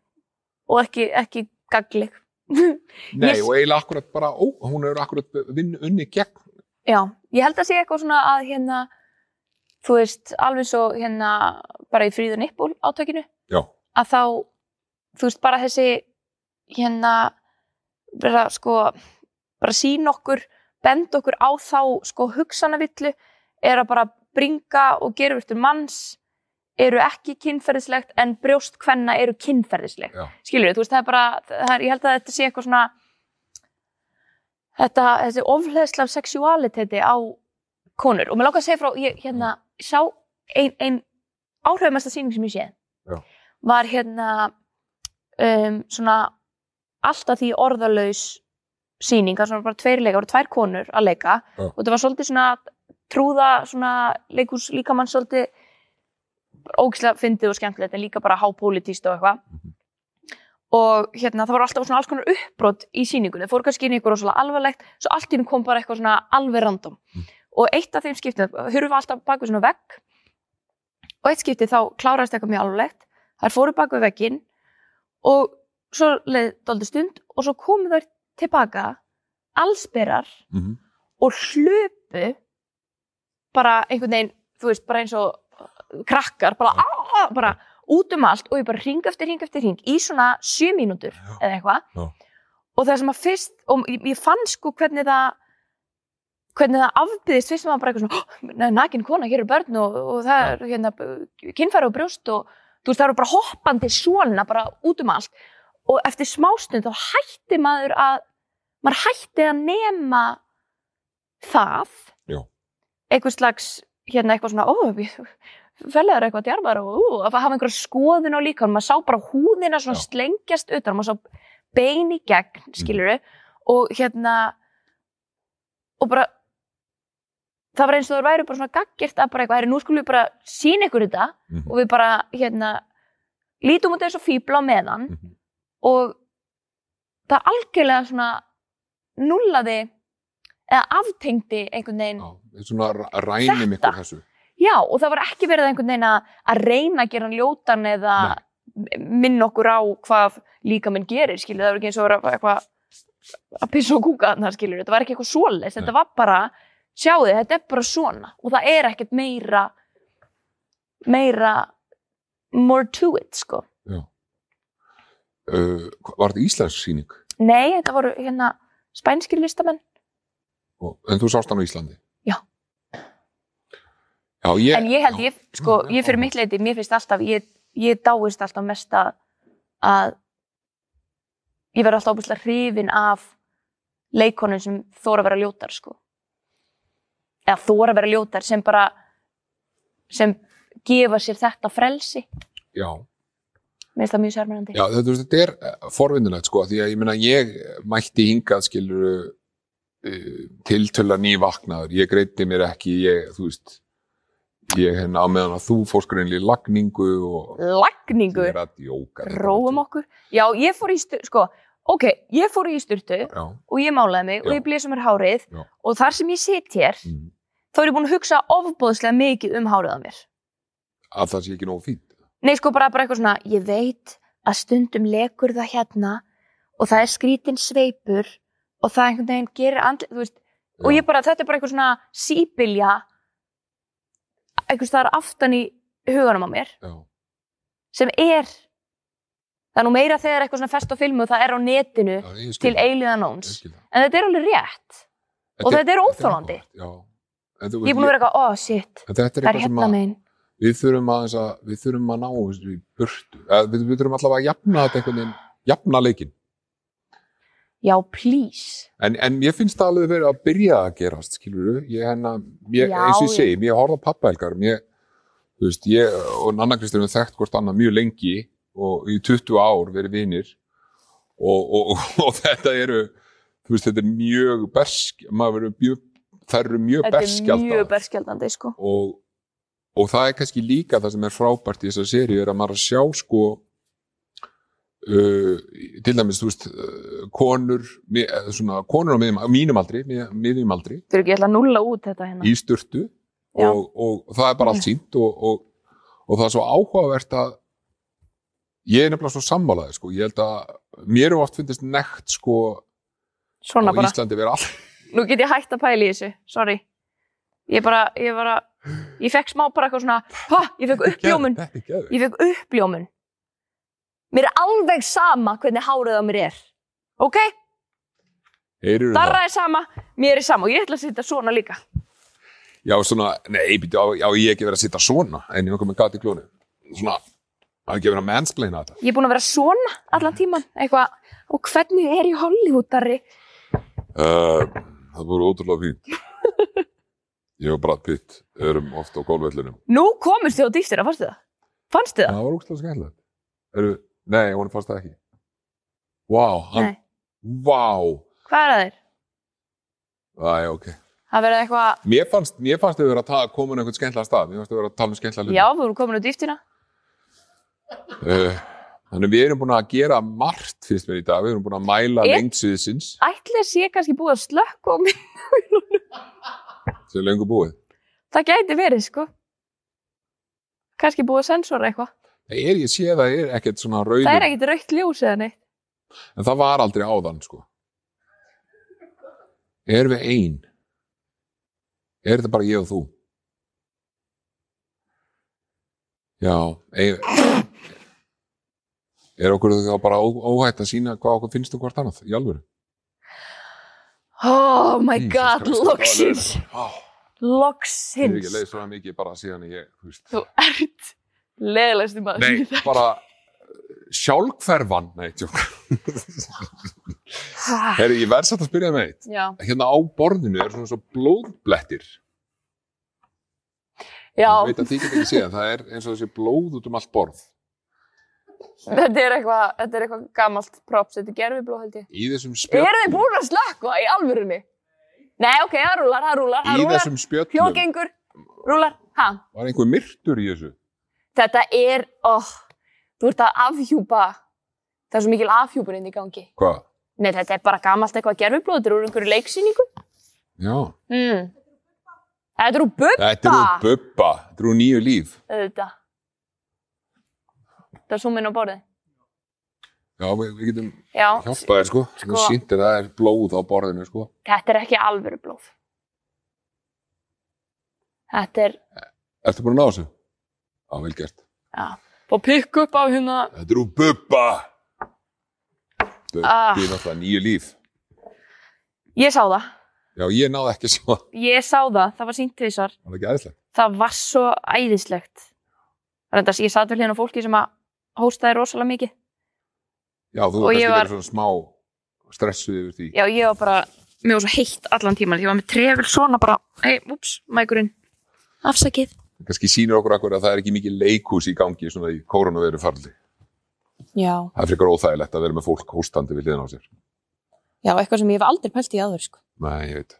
og ekki, ekki gagleg. nei, Ég- og eiginlega akkurat bara, ó, hún hefur akkurat vinn, unni gegn. Já, ég held að sé eitthvað svona að hérna, þú veist, alveg svo hérna, bara í fríður nippul átökinu, já, að þá, þú veist, bara þessi, hérna, vera sko bara sína okkur, benda okkur á þá sko hugsanavillu er að bara bringa og gera eftir manns eru ekki kynferðislegt en brjóst kvenna eru kynferðislegt skilur þú veist, það er bara það er, ég held að þetta sé eitthvað svona þetta, þessi ofleðsla af sexualiteti á konur. Og mér langar að segja frá, ég hérna sá ein, ein áhrifamesta sýning sem ég séð Já. var hérna um, svona alltaf því orðalaus sýning, það var bara tveir leika, það voru tvær konur að leika. Já. og það var svolítið svona trúða svona leikús líkamann svolítið ógislega fyndið og skemmtilegt en líka bara hápolítíst og eitthvað. Og hérna það var alltaf svona alls konar uppbrot í sýningunni, það fór kannski inn í eitthvað rosalega alvarlegt, svo allt í hennu kom bara eitthvað svona alveg random. Mm. og eitt af þeim skiptið, hurfa alltaf bak við svona vegg. Og eitt skiptið þá kláraðist eitthvað mjög alvarlegt, þær fóru bak við vegginn og svo leið dálítið stund og svo komu þær tilbaka allsberar Mhm. og hlupu bara einhvern veginn, þú veist, bara eins og uh, krakkar, bara, á, bara út um allt og ég bara ring eftir ring eftir ring í svona sjö mínútur Já. eða eitthvað. Og það sem að fyrst, og ég, fann sko hvernig það hvernig það afbyðist fyrst sem að bara eitthvað svona "Ó, nakin kona, hér eru börn og, og það er hérna, kynfæri og brjóst og þú veist, það eru bara hoppandi svona bara út um allt. Og eftir smástund þá hætti maður að maður hætti að nema það Já. eitthvað slags hérna eitthvað svona, fellegar eitthvað djarfar og ó, að hafa einhverja skoðun á líka maður sá bara húðina svona Já. slengjast utan, maður sá bein í gegn skiluru, og hérna og bara það var eins og það væri bara svona gaggjert að bara eitthvað, herri, nú skulum við bara sína ykkur þetta Mhm. og við bara, hérna lítum út af þessu fíbla á meðan Mhm. og það algjörlega svona nullaði eða aftengdi einhvern veginn Já, svona rænum ykkur þessu. Já, og það var ekki verið einhvern veginn að, reyna að gera hann ljótan eða minna okkur á hvað líka minn gerir, skilur, það var ekki eins og eitthvað að pissa og kúka þarna, skilur, þetta var ekki eitthvað svoleiðis, Nei. þetta var bara, þið, þetta er bara svona og það er ekkert meira, meira, more to it, sko. Uh, var þetta íslensk síning? Nei, þetta voru hérna spænskir listamenn, Og, en þú sást hann á Íslandi? Já. Já, ég... en ég held, ég, sko, Já, ég fyrir já. mitt leiti, mér finnst alltaf, ég, ég dáist alltaf mest að, að ég verð alltaf óbúslega hrifin af leikonum sem þóra að vera ljótar, sko. Eða þóra að vera ljótar sem bara, sem gefa sér þetta frelsi. Já, Mér finnst það mjög sérmennandi. já þetta, þetta er forvindunlegt sko, því að ég meina ég mætti hingað skilur uh, tiltöla nývaknaður, ég greiti mér ekki, ég, þú veist, ég hérna á meðan að þú fórst greinlega í lagningu og Lagningu, ég er að djóka. róum okkur. Já, ég fór í styrtu, sko, ok, ég fór í styrtu Já, og ég málaði mig og Já. ég blésum mér hárið Já. og þar sem ég sit hér, mm. þá er ég búin að hugsa ofbóðslega mikið um hárið á mér. að það sé ekki nógu fínt. Nei, sko, bara, bara eitthvað svona, ég veit að stundum lekur það hérna og það er skrítin sveipur og það einhvern veginn gerir andlið, þú veist, og Já. ég bara, þetta er bara eitthvað svona sípilja einhvers staðar aftan í huganum á mér, Já, sem er það er nú meira þegar eitthvað svona fest á filmu og það er á netinu já, til það, eiliðan ég óns, skil það. en þetta er alveg rétt. Og þetta er þú ég er búin að vera eitthvað, oh shit þetta er það er eitthvað hérna að megin við þurfum að, að við þurfum að ná þessu í burtu. Við, við þurfum allavega að jafna þetta einhvern veginn, jafna leikinn. já, please En, en ég finnst það alveg verið að byrja að gerast, skilur þú? Ég hennar, ég, Já, eins og ég segi, ég horfði á pappahelgar, ég, þú veist, ég og Nanna Kristín við þekkt hvort annað mjög lengi og í 20 ár verið vinir og, og, og, og þetta eru, þú veist, þetta er mjög bersk, maður verið mjög, það eru mjög þetta er mjög berskjaldandi, sko og, og það er kannski líka það sem er frábært í þessar seríu er að maður að sjá sko uh, til dæmis, þú veist uh, konur, eh, svona konur á miðjum, á mínum aldri, mið- miðjum aldri Þú eru ekki að nulla út þetta hérna. í sturtu Já. og, og það er bara allt sínt og, og, og það er svo áhugavert að ég er nefnilega svo sammálaði sko, ég held að mér er oft fyndist nekt sko Svona á bara. Íslandi vera all Nú get ég hægt að pæla í þessu, sorry. Ég bara, ég bara, ég fekk smá bara eitthvað svona, ha, ég fekk uppljómun, ég fekk uppljómun. Mér er alveg sama hvernig hárið á mér er. Ok? Darra er sama, mér er sama og ég ætla að sitja svona líka. Já, svona, nei, býttu, á, já, ég ekki verið að sitja svona en ég nokkuð með gati klónu. Svona, það er ekki verið að mansplaina þetta. Ég er búin að vera svona allan tíman, eitthvað, og hvernig er ég Hollywood, Darri? Uh, það voru ótrúlega fínt. Ég og Brad Pitt erum oft á gólvellinum. Nú komist þið á dýftina, fannstu það? Fannstu það? Það var skemmtilegt. Eru, nei, hún fannst það ekki. Vá, hann, Nei. vá. Hvað er það þeir? Æ, ok. Það verið eitthvað, Mér fannst, mér fannst þau vera að koma um einhvern skemmtilega stað. Mér fannst þau vera að tala um skemmtilega hluti. já, við vorum komin á dýftina. Uh, þannig við erum búin að gera margt, finnst mér í dag. Við erum búin að mæla Er- að lengur búið. Það gæti verið, sko. Kannski búið að sensora eitthvað. Það er, ég sé það er ekkert svona rauður. Það er ekkit raukt ljós eða neitt. En það var aldrei áðan, sko. Er við ein? Er þetta bara ég og þú? Já, ein... Er okkur þá bara ó- óhætt að sína hvað okkur finnst um hvort annað, í alvöru? Oh my Jesus god, Christ, loksins. Ó, Ég hef Loksins. ekki leið svo mikið bara síðan ég, þú veist. Þú ert leðilegstu maður. sem Nei, ég þekki. bara sjálfhverfan, nei, tjók. Herri, ég verð satt að spyrja með eitt. Já, Hérna á borðinu er svona svo blóðblettir. já, Ég veit að þið getur ekki séð, það er eins og þessi blóð út um allt borð. Þetta er eitthvað, þetta eitthvað gamalt props, þetta er gerfiblóð held ég. Í þessum spjöllum, Eru þið búin að slökka í alvörunni? Nei, ok, það rúlar, það rúlar, það í rúlar. þessum spjöllum Hljóðgengur, rúlar, ha? var einhver myrtur í þessu. Þetta er, oh, þú ert að afhjúpa, það er svo mikil afhjúpun inn í gangi. Hvað? Nei, þetta er bara gamalt eitthvað gerfiblóð, þetta er úr einhverju leiksýningu. Já. Mm. Þetta er úr bubba. Þetta er úr bubba, þetta er úr nýju líf. Þetta. Það er súminn á borðið. Já, við, við getum Já, hjálpað þér, sko. Sko. Sko. Sýndir það er blóð á borðinu, sko. þetta er ekki alvöru blóð. Þetta er, Ertu búin að ná þessu? Já, vel gert. já, og pikk upp á hérna. Þetta er úr bubba. Bubbi Ah. er náttúrulega nýju líf. Ég sá það. Já, ég náði ekki að sjá það. Ég sá það, það var sínt tvisar. Það var ekki aðeinslegt. Það var svo æðislegt. Reyndar, ég satt vel hérna fólki sem að hóstaði rosalega mikið. Já, þú var kannski verið svona smá stressuð yfir því. Já, ég var bara, mér var svo heitt allan tíman. Ég var með trefil svona bara, hei, ups, mækurinn, afsakið. Kannski sýnir okkur akkur að það er ekki mikið leikhús í gangi svona í koronaviru farli. Já. Það er frekar óþægilegt að vera með fólk hóstandi við hliðan á sér. Já, eitthvað sem ég hef aldrei pælt í aður, sko. Nei, ég veit.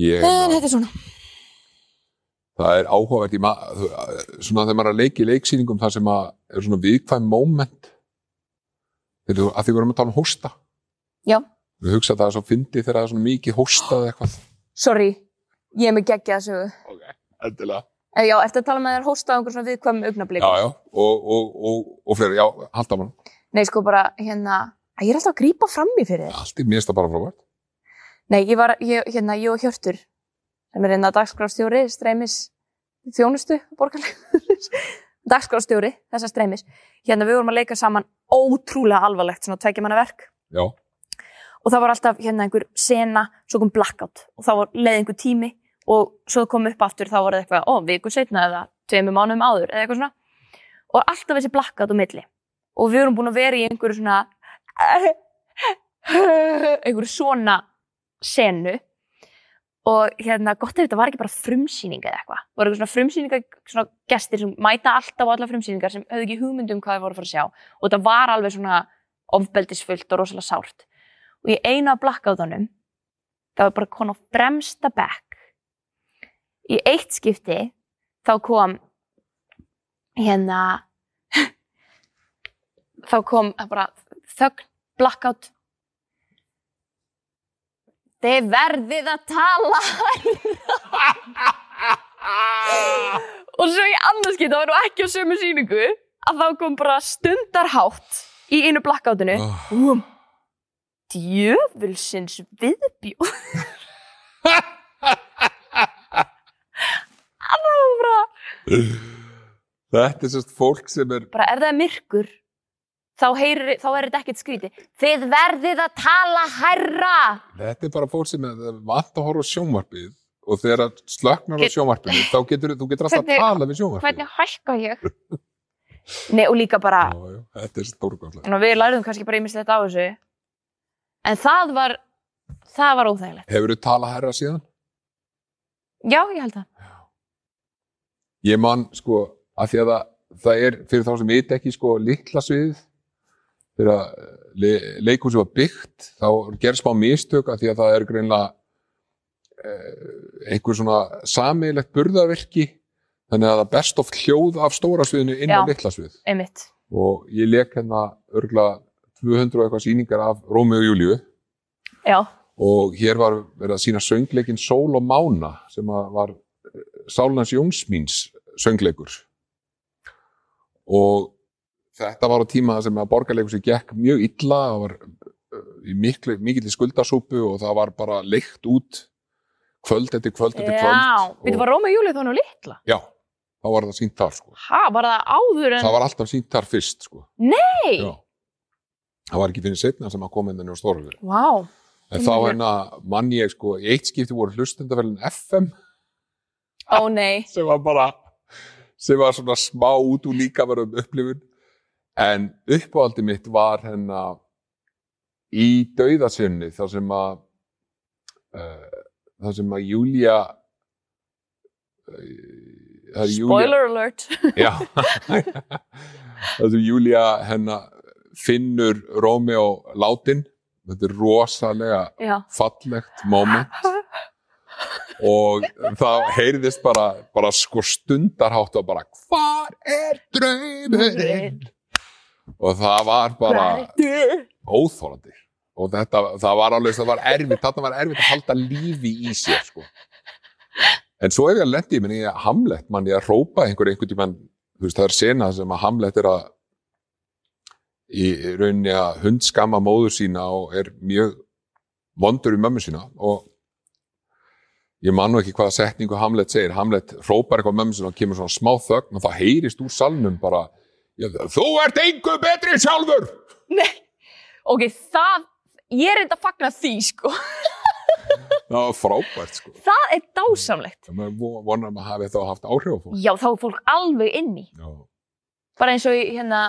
Ég, En þetta er svona. Það er áhugavert í ma þú- svona þegar maður er að leiki í leiksýningum þar sem er svona viðkvæm moment þegar þú, að því við erum að tala um hósta. Já. Við hugsa að það er svo fyndi þegar það er svona mikið hóstað eitthvað. Sorry, ég er með geggja þessu. Ok, endilega. Eh, Já, eftir að tala með þér hósta á einhver svona viðkvæmum augnablík. Já, já, og, og, og, og fleiri, já, halda mann. Nei, sko bara, hérna, ég er alltaf að grípa fram í fyrir þér. Allt í mér það bara frábært. Nei, ég var, ég, hérna, ég og Hjörtur, sem er hérna dagskrástjóri, streymis, þjónustu, borgarlega, dagskrástjóri, þessa streymis. Hérna, við vorum að leika saman ótrúlega alvarlegt, svona tvekja manna verk. Já, Og það var alltaf, hérna, einhver sena, svo kom blackout. Og þá var leið einhver tími og svo kom upp aftur, þá var það eitthvað, ó, viku setna eða tveimur mánuðum áður, eða eitthvað svona. Og alltaf þessi blackout á milli. Og við vorum búin að vera í einhverju svona, einhverju svona senu og hérna gott ef þetta var ekki bara frumsýning eða eitthvað, voru eitthvað svona frumsýninga svona gestir sem mæta alltaf á alla frumsýningar sem höfðu ekki hugmynd um hvað þið voru að fara að sjá. Og þetta var alveg svona ofbeldisfullt og rosalega sárt. Og í einu af blackoutunum það var bara kon á fremsta bekk. Í eitt skipti þá kom hérna þá kom bara þögn blackout Þið verðið að tala og svo í annarskipt, það var nú ekki á sömu sýningu að þá kom bara stundarhátt í einu blackoutinu oh. um, djöfulsins viðbjóð. Það var bara Þetta er sérst fólk sem er bara ef það er myrkur þá, heyrir, þá er þetta ekkert skríti. Þið verðið að tala hærra. Þetta er bara fólk sem vant að horfa sjónvarpið og þegar það slöknar á sjónvarpinu þá getur þú getur alltaf að tala við sjónvarpið. Hvernig hækka ég? Nei, og líka bara, Já, já, þetta er stórkvæmlega. Við lærðum kannski bara ímislegt á þessu, en það var, það var óþægilegt. Hefur þú talað herra síðan? Já, ég held það. Ég man sko að því að það, það er fyrir þá sem veit ekki sko litla sviðið þegar eh, le, leikhúsi var byggt þá gerst smá mistök að því að það er greinlega eh, einhver svona sameiglegt burðarverki þannig að það berst oft hljóð af stóra sviðinu inn á litla svið Einmitt. og ég leik hérna örgla 200 og eitthvað sýningar af Rómi og Júliu Já, og hér var verið að sína söngleikin Sól og Mána sem var Sálnans Jónsmíns söngleikur. Og þetta var á tíma sem að borgarleikur sem gekk mjög illa það var uh, í miklu, mikill skuldasúpu og það var bara leikt út kvöld eftir kvöld eftir kvöld já. Við og, var Róma Júlið þá nú litla. já, þá var það sínt þar sko. Ha, var það áður en... það var alltaf sínt þar fyrst sko. Nei! já. það var ekki fyrir setna sem að koma inn á stórfyrir Vá. en þá hérna mann ég sko, í eitt skipti voru hlustendafælun FM Ó nei. sem var bara sem var svona smá út úr líka verðum upplifun en uppáhaldi mitt var hérna í dauðasinni þar sem að uh, þar sem að Júlia uh, Júlia Spoiler alert. já. Þar sem Júlia hennar finnur Rómeó látin. Þetta er rosalega Já. fallegt moment. Og það heyrðist bara, bara sko stundarhátt og bara hvar er draumurinn og það var bara óþólandi og þetta, það var alveg, það var erfitt þarna var erfitt að halda lífi í sér sko. en svo ef ég lendi minni ég Hamlet, mann ég að rópa einhver einhvern tímann, þú veist það er sena sem að Hamlet er að í rauninni að hundskamma móður sína og er mjög vondur í mömmu sína. Og ég man nú ekki hvaða setningu Hamlet segir, Hamlet rópar eitthvað mömmu sína og kemur svona smá þögn og það heyrist úr salnum bara "Já, þú ert engu betri sjálfur Nei. Ok, það, ég er enda að fagna því, sko. það var frábært sko Það er dásamlegt. maður vo- vonar að hafi þá haft áhrif á fólk Já, þá er fólk alveg inni. Já. Bara eins og í hérna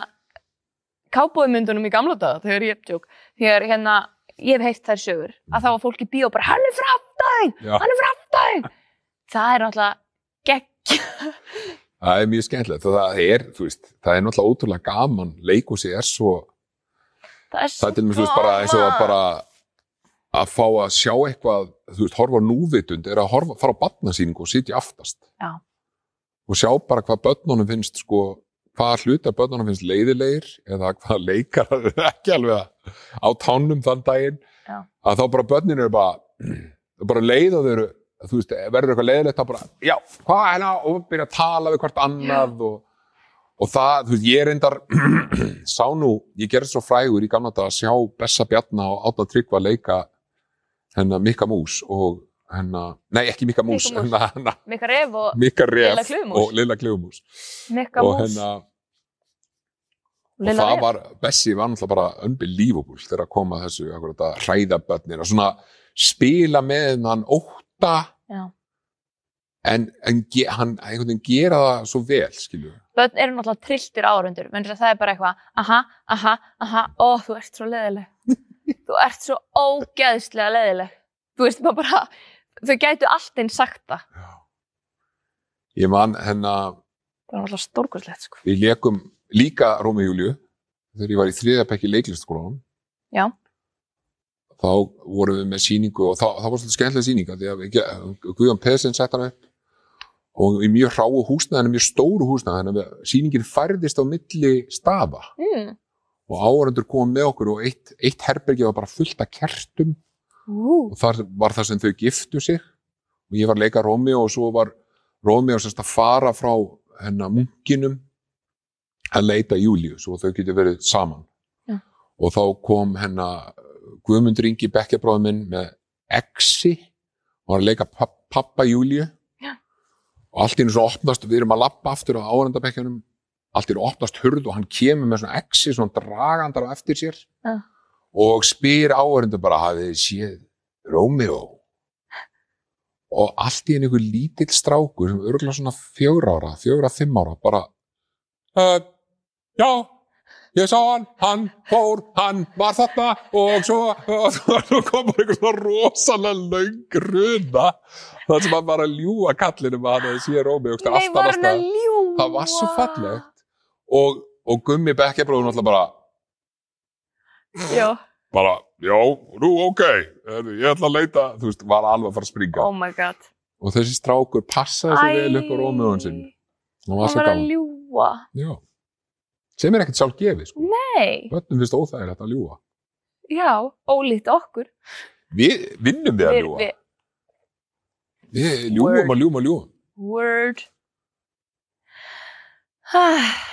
kábóðmyndunum í gamla daga, þegar ég tjók, þegar hérna, ég hef heilt þær sögur, að þá var fólk í bíó bara, hann er framdæg, hann er framdæg. Það er náttúrulega gegg. Það er mjög skemmtilegt. Og það er, þú veist, það er náttúrulega ótrúlega gaman. Leikúsi er svo Það er, það er til dæmis, þú veist, bara eins og að bara að fá að sjá eitthvað þú veist, horfa núvitund er að horfa, fara á batnasýningu og sitja aftast. Já. og sjá bara hvað börnunum finnst sko, hvaða hlutar börnunum finnst leiðilegir eða hvaða leikar ekki alveg á tánum þann daginn. Já. að þá bara börnin eru bara bara leið og þau eru þú veist, verður eitthvað leiðilegt þá bara, já, hvað er það og byrja að tala við hvort annað og, og það, þú veist, ég reyndar sá nú, ég gerði svo frægur í gamla dag að sjá Bessa Bjarna og Átna Tryggva leika hennar Mikka Mús og hennar, nei ekki Mikka Mús Mikka Mús. hennar, hennar Mikka ref og Mikka Lilla Ref Klifumús. og Lilla Klifumús Mikka og mús. hennar og það var, Bessi var náttúrulega bara unbelievable þegar að koma þessu akkurat að hræða börnir og svona spila með hann óta Já. en, en ge, hann einhvern veginn gera það svo vel skilju Börn eru náttúrulega trilltir áhörundur, menn það er bara eitthvað, aha, aha, aha, ó, þú ert svo leðileg. þú ert svo ógeðslega leðileg. Þú veist, maður bara, þau gætu allt einn sagt það. ég man hennar Það er náttúrulega stórkurslegt, sko. við leikum líka Rómi Júliu þegar ég var í þriðapekki leiklistaskólanum Já. Þá vorum við með sýningu og það, það var svolítið skemmtilega sýninga því að við, Guðjón Pedersen sett hann upp og í mjög hráu húsnæðinu, mjög stóru að sýningin færðist á milli stafa Mm. og áhörendur komum með okkur og eitt, eitt herbergi var bara fullt af kertum. Ú, og þar var það sem þau giftu sig. Og ég var að leika Rómi og svo var Rómi að fara frá hennar munkinum að leita Júliu svo þau getur verið saman. Já. og þá kom hennar Guðmundur Ingi bekkjabráður minn með exi og að leika papp, pappa Júliu Já. og allt í einu svo opnast við erum að lappa aftur á áhörendabekkjanum allt er opnast hurð og hann kemur með svona exi, svona dragandar á eftir sér. Já. og spyr áhörundu bara hafið þið séð Rómeó? Og allt í einu einhver lítill strákur sem örgulega svona fjögur ára, fjögur að fimm ára bara uh, já, ég sá hann, hann fór, hann var þarna og svo, og svo kom bara einhver svona rosalega löng runa það sem hann var að ljúga kallinum að hann hefði séð Rómeó Nei, allt var annars hann að staðar. ljúa? það var svo fallegt og, og Gummi Bekkjabróður náttúrulega bara Já, bara, já, nú ok ég ætla að leita, þú veist, var alveg að fara að springa oh my god. og þessi strákur passaði svo vel upp á sinn og hann svo var að ljúa. já. Sem er ekkert sjálf gefið sko. Nei, bönnum finnst óþægilegt að ljúga já, ólíkt okkur. við vinnum við að Við- ljúga við- við ljúgum Word. og ljúgum og ljúgum Word. Ah.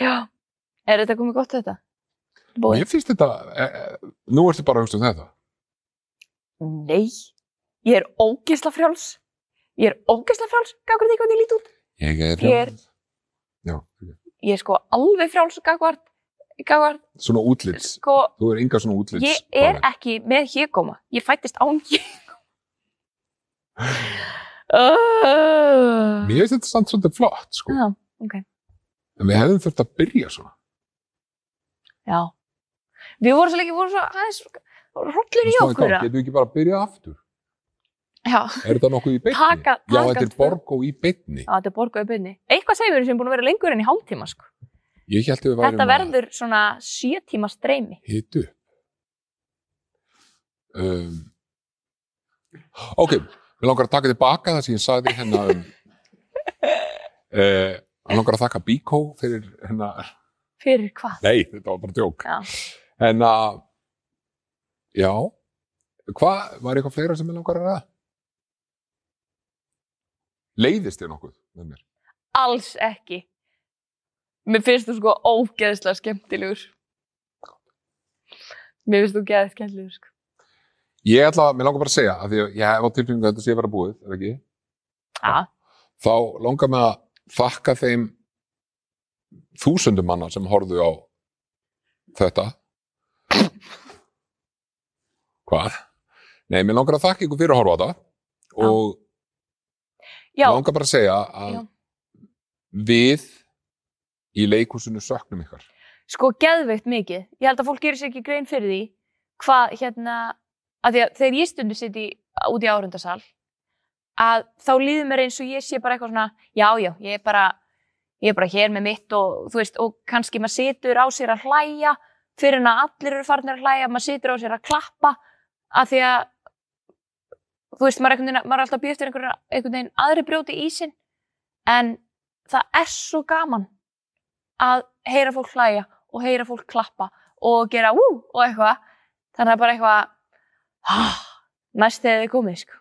Já, er þetta komið gott þetta? Búið? mér finnst þetta, e, e, nú ertu bara að hugsa um þetta Nei, ég er ógisla frjáls. Ég er ógisla frjáls, gagvart því hvernig ég lít út. ég er, Ég er- já, Ég er sko alveg frjáls, gagvart, gagvart, svona útlits sko, þú er enga svona útlits ég er ekki með hégóma. Ég fættist án hégóma. Uh. mér finnst þetta samt svolítið flott sko. Já, ok. en við hefðum þurft að byrja svona Já. Við vorum svo lengi, við vorum svo aðeins hrollir í okkur. getum við ekki bara að byrja aftur Já, er þetta nokkuð í beinni? Taka- já, taka þetta er tvö. borgó í beinni Já, þetta er borguðu byrni. Eitthvað segir mér sem er búin að vera lengur en í hálftíma, sko. ég held að við værum Þetta verður svona sjö tíma streymi. að hitu um, ok við langar að taka tilbaka það sem ég sagði hérna um, uh, við langar að þakka Bíkó fyrir hérna, Fyrir hvað? nei, þetta var bara djók Já. en að já hvað, var eitthvað fleira sem við langar að ræða? Leiðist þér nokkuð með mér? Alls ekki. Mér finnst þú sko ógeðslega skemmtilegur. Mér finnst þú geðið skemmtilegur, sko. Ég ætla, mér langar bara að segja, af því að ég hef á tilbyggingu að þetta sé að vera búið, er ekki? Já, Þá langar mig að þakka þeim þúsundum manna sem horfðu á þetta. Hvað? Nei, mér langar að þakka ykkur fyrir að horfa á þetta og já, mér langar bara að segja að Já. við í leikhúsinu söknum ykkar. sko geðveikt mikið. Ég held að fólk gerir sér ekki grein fyrir því hvað hérna, að því að þegar ég stundu sitt í, út í árundasal, að þá líður mér eins og ég sé bara eitthvað svona, já, já, ég er bara, ég er bara hér með mitt og þú veist, og kannski maður situr á sér að hlæja fyrir en að allir eru farinir að hlæja, maður situr á sér að klappa að því að þú veist, maður er, einhvern maður er alltaf að býja eftir einhvern, einhvern veginn aðri brjóti í sinn en það er svo gaman að heyra fólk hlæja og heyra fólk klappa og gera ú og eitthvað þannig að bara eitthvað næst þegar þið komið sko.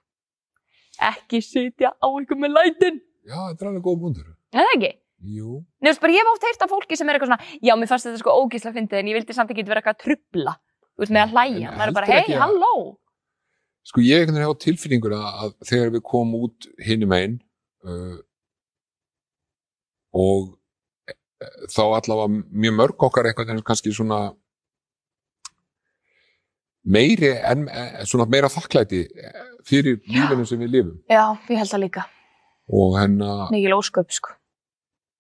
ekki sitja á ykkur með lætin Já, þetta er alveg góð bundur. eða ekki? Jú. Veist, bara ég hef oft heyrt af fólki sem er eitthvað svona já, mér fannst þetta sko ógísla fyndið en ég vildi samt ekki vera eitthvað að trubla þú veist, með að hlæja, maður er bara, hei, að- halló Sko ég hefa tilfinninguna að þegar við komum út hinum einn uh, og uh, þá allavega mjög mörg okkar eitthvað en kannski svona meiri en eh, svona meira þakklæti eh, fyrir lífinu sem við lifum. Já, ég held það líka, og hennar mikil ósköp sko.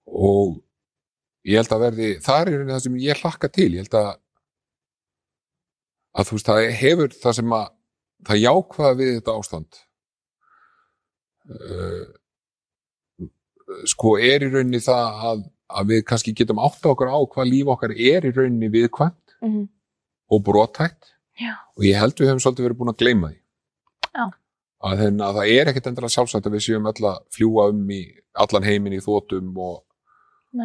Og ég held að verði það er það sem ég hlakka til. Ég held að að þú veist það hefur það sem að það jákvæða við þetta ástand uh, sko er í rauninni það að, að við kannski getum átt okkur á hvað líf okkar er í rauninni viðkvæmt mm og brotætt Já. og ég held við höfum svolítið verið búin að gleyma því Já. að, þenn, að það er ekkit endilega sjálfsagt að við séum öll að fljúa um í allan heiminn í þótum og,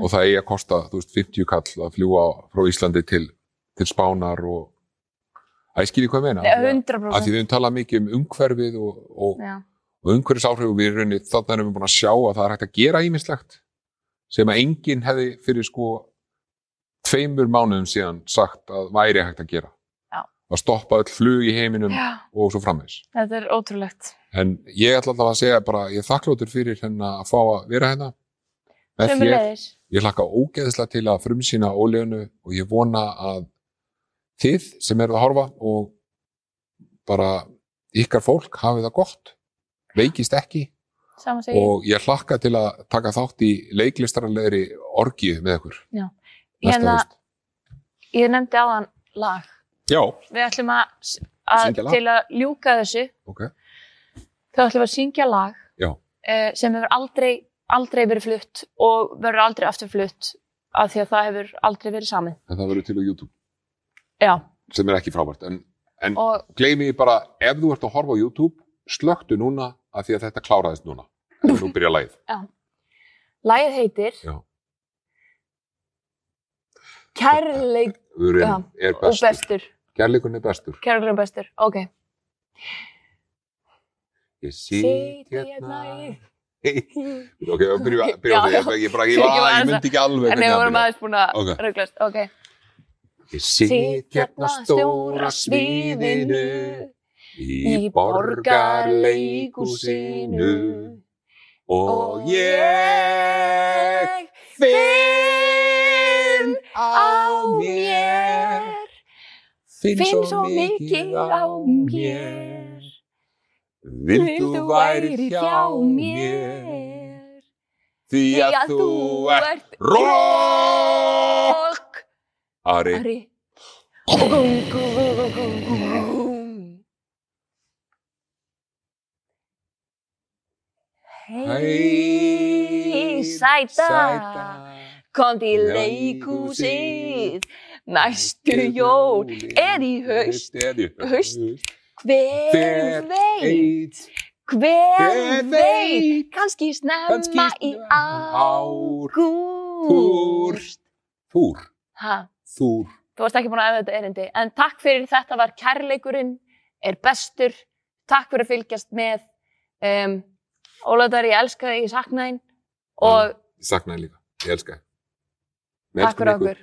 og það eigi að kosta veist, 50 kall að fljúa frá Íslandi til, til Spánar og að ég skilji hvað meina? Nei, Af því að- 100% að því við höfum talað mikið um umhverfið og, og, og umhverfisáhrif og við erum rauninni þannig erum við búin að sjá að það er hægt að gera ímislegt sem að enginn hefði fyrir sko tveimur mánuðum síðan sagt að væri hægt að gera. Já. að stoppa öll flug í heiminum já, og svo framvegs þetta er ótrúlegt. En ég ætla alltaf að segja bara ég er þakkláttur fyrir hérna að fá að vera hérna. Sömuleiðis. Ég hlakka ógeðslega til að frumsýna ólegunu og ég vona að þið sem eruð að horfa og bara ykkar fólk hafið það gott, veikist ekki og ég hlakka til að taka þátt í leiklistarlegri orgið með ykkur. Hérna, ég nefndi áðan lag. Já, Við ætlum að, að til að ljúka þessu, ok. þá ætlum við að syngja lag Já. eh, sem hefur aldrei, aldrei verið flutt og verður aldrei aftur flutt af því að það hefur aldrei verið samið. En það verður til á YouTube, Já, sem er ekki frábært. En, en og gleymi bara, ef þú ert að horfa á YouTube, slöktu núna af því að þetta kláraðist núna. Þegar nú byrja lagið. lagið heitir Já. Kærleik Já, er bestur. bestur. Kærleikurinn er bestur. Kærleik og bestur, ok. Ég sit hérna hérna. í- Ok, byrju að byrja á því. Ég, myndi ekki alveg En við vorum að aðeins búin að Ok. rugglast, ok. Ég sit hérna stóra sviðinu í borgarleikúsinu og ég finn á mér finn svo mikið á mér. Vilt þú væri hjá mér? því að þú ert rock Ari. Ari. Gum, gum, gum, gum, gum. Hei, sæta, kom til leikhúsið, næstu jól er í haust, haust. hver Hver veit, hver veit, kannski snemma í ágúst. Þúr, Ha, þúr þú varst ekki búin að efa þetta erindi, en takk fyrir þetta var kærleikurinn, er bestur, takk fyrir að fylgjast með, um, Ólafur, ég elska þig, ég sakna og Ég saknaði líka, ég elska þig. Takk fyrir okkur.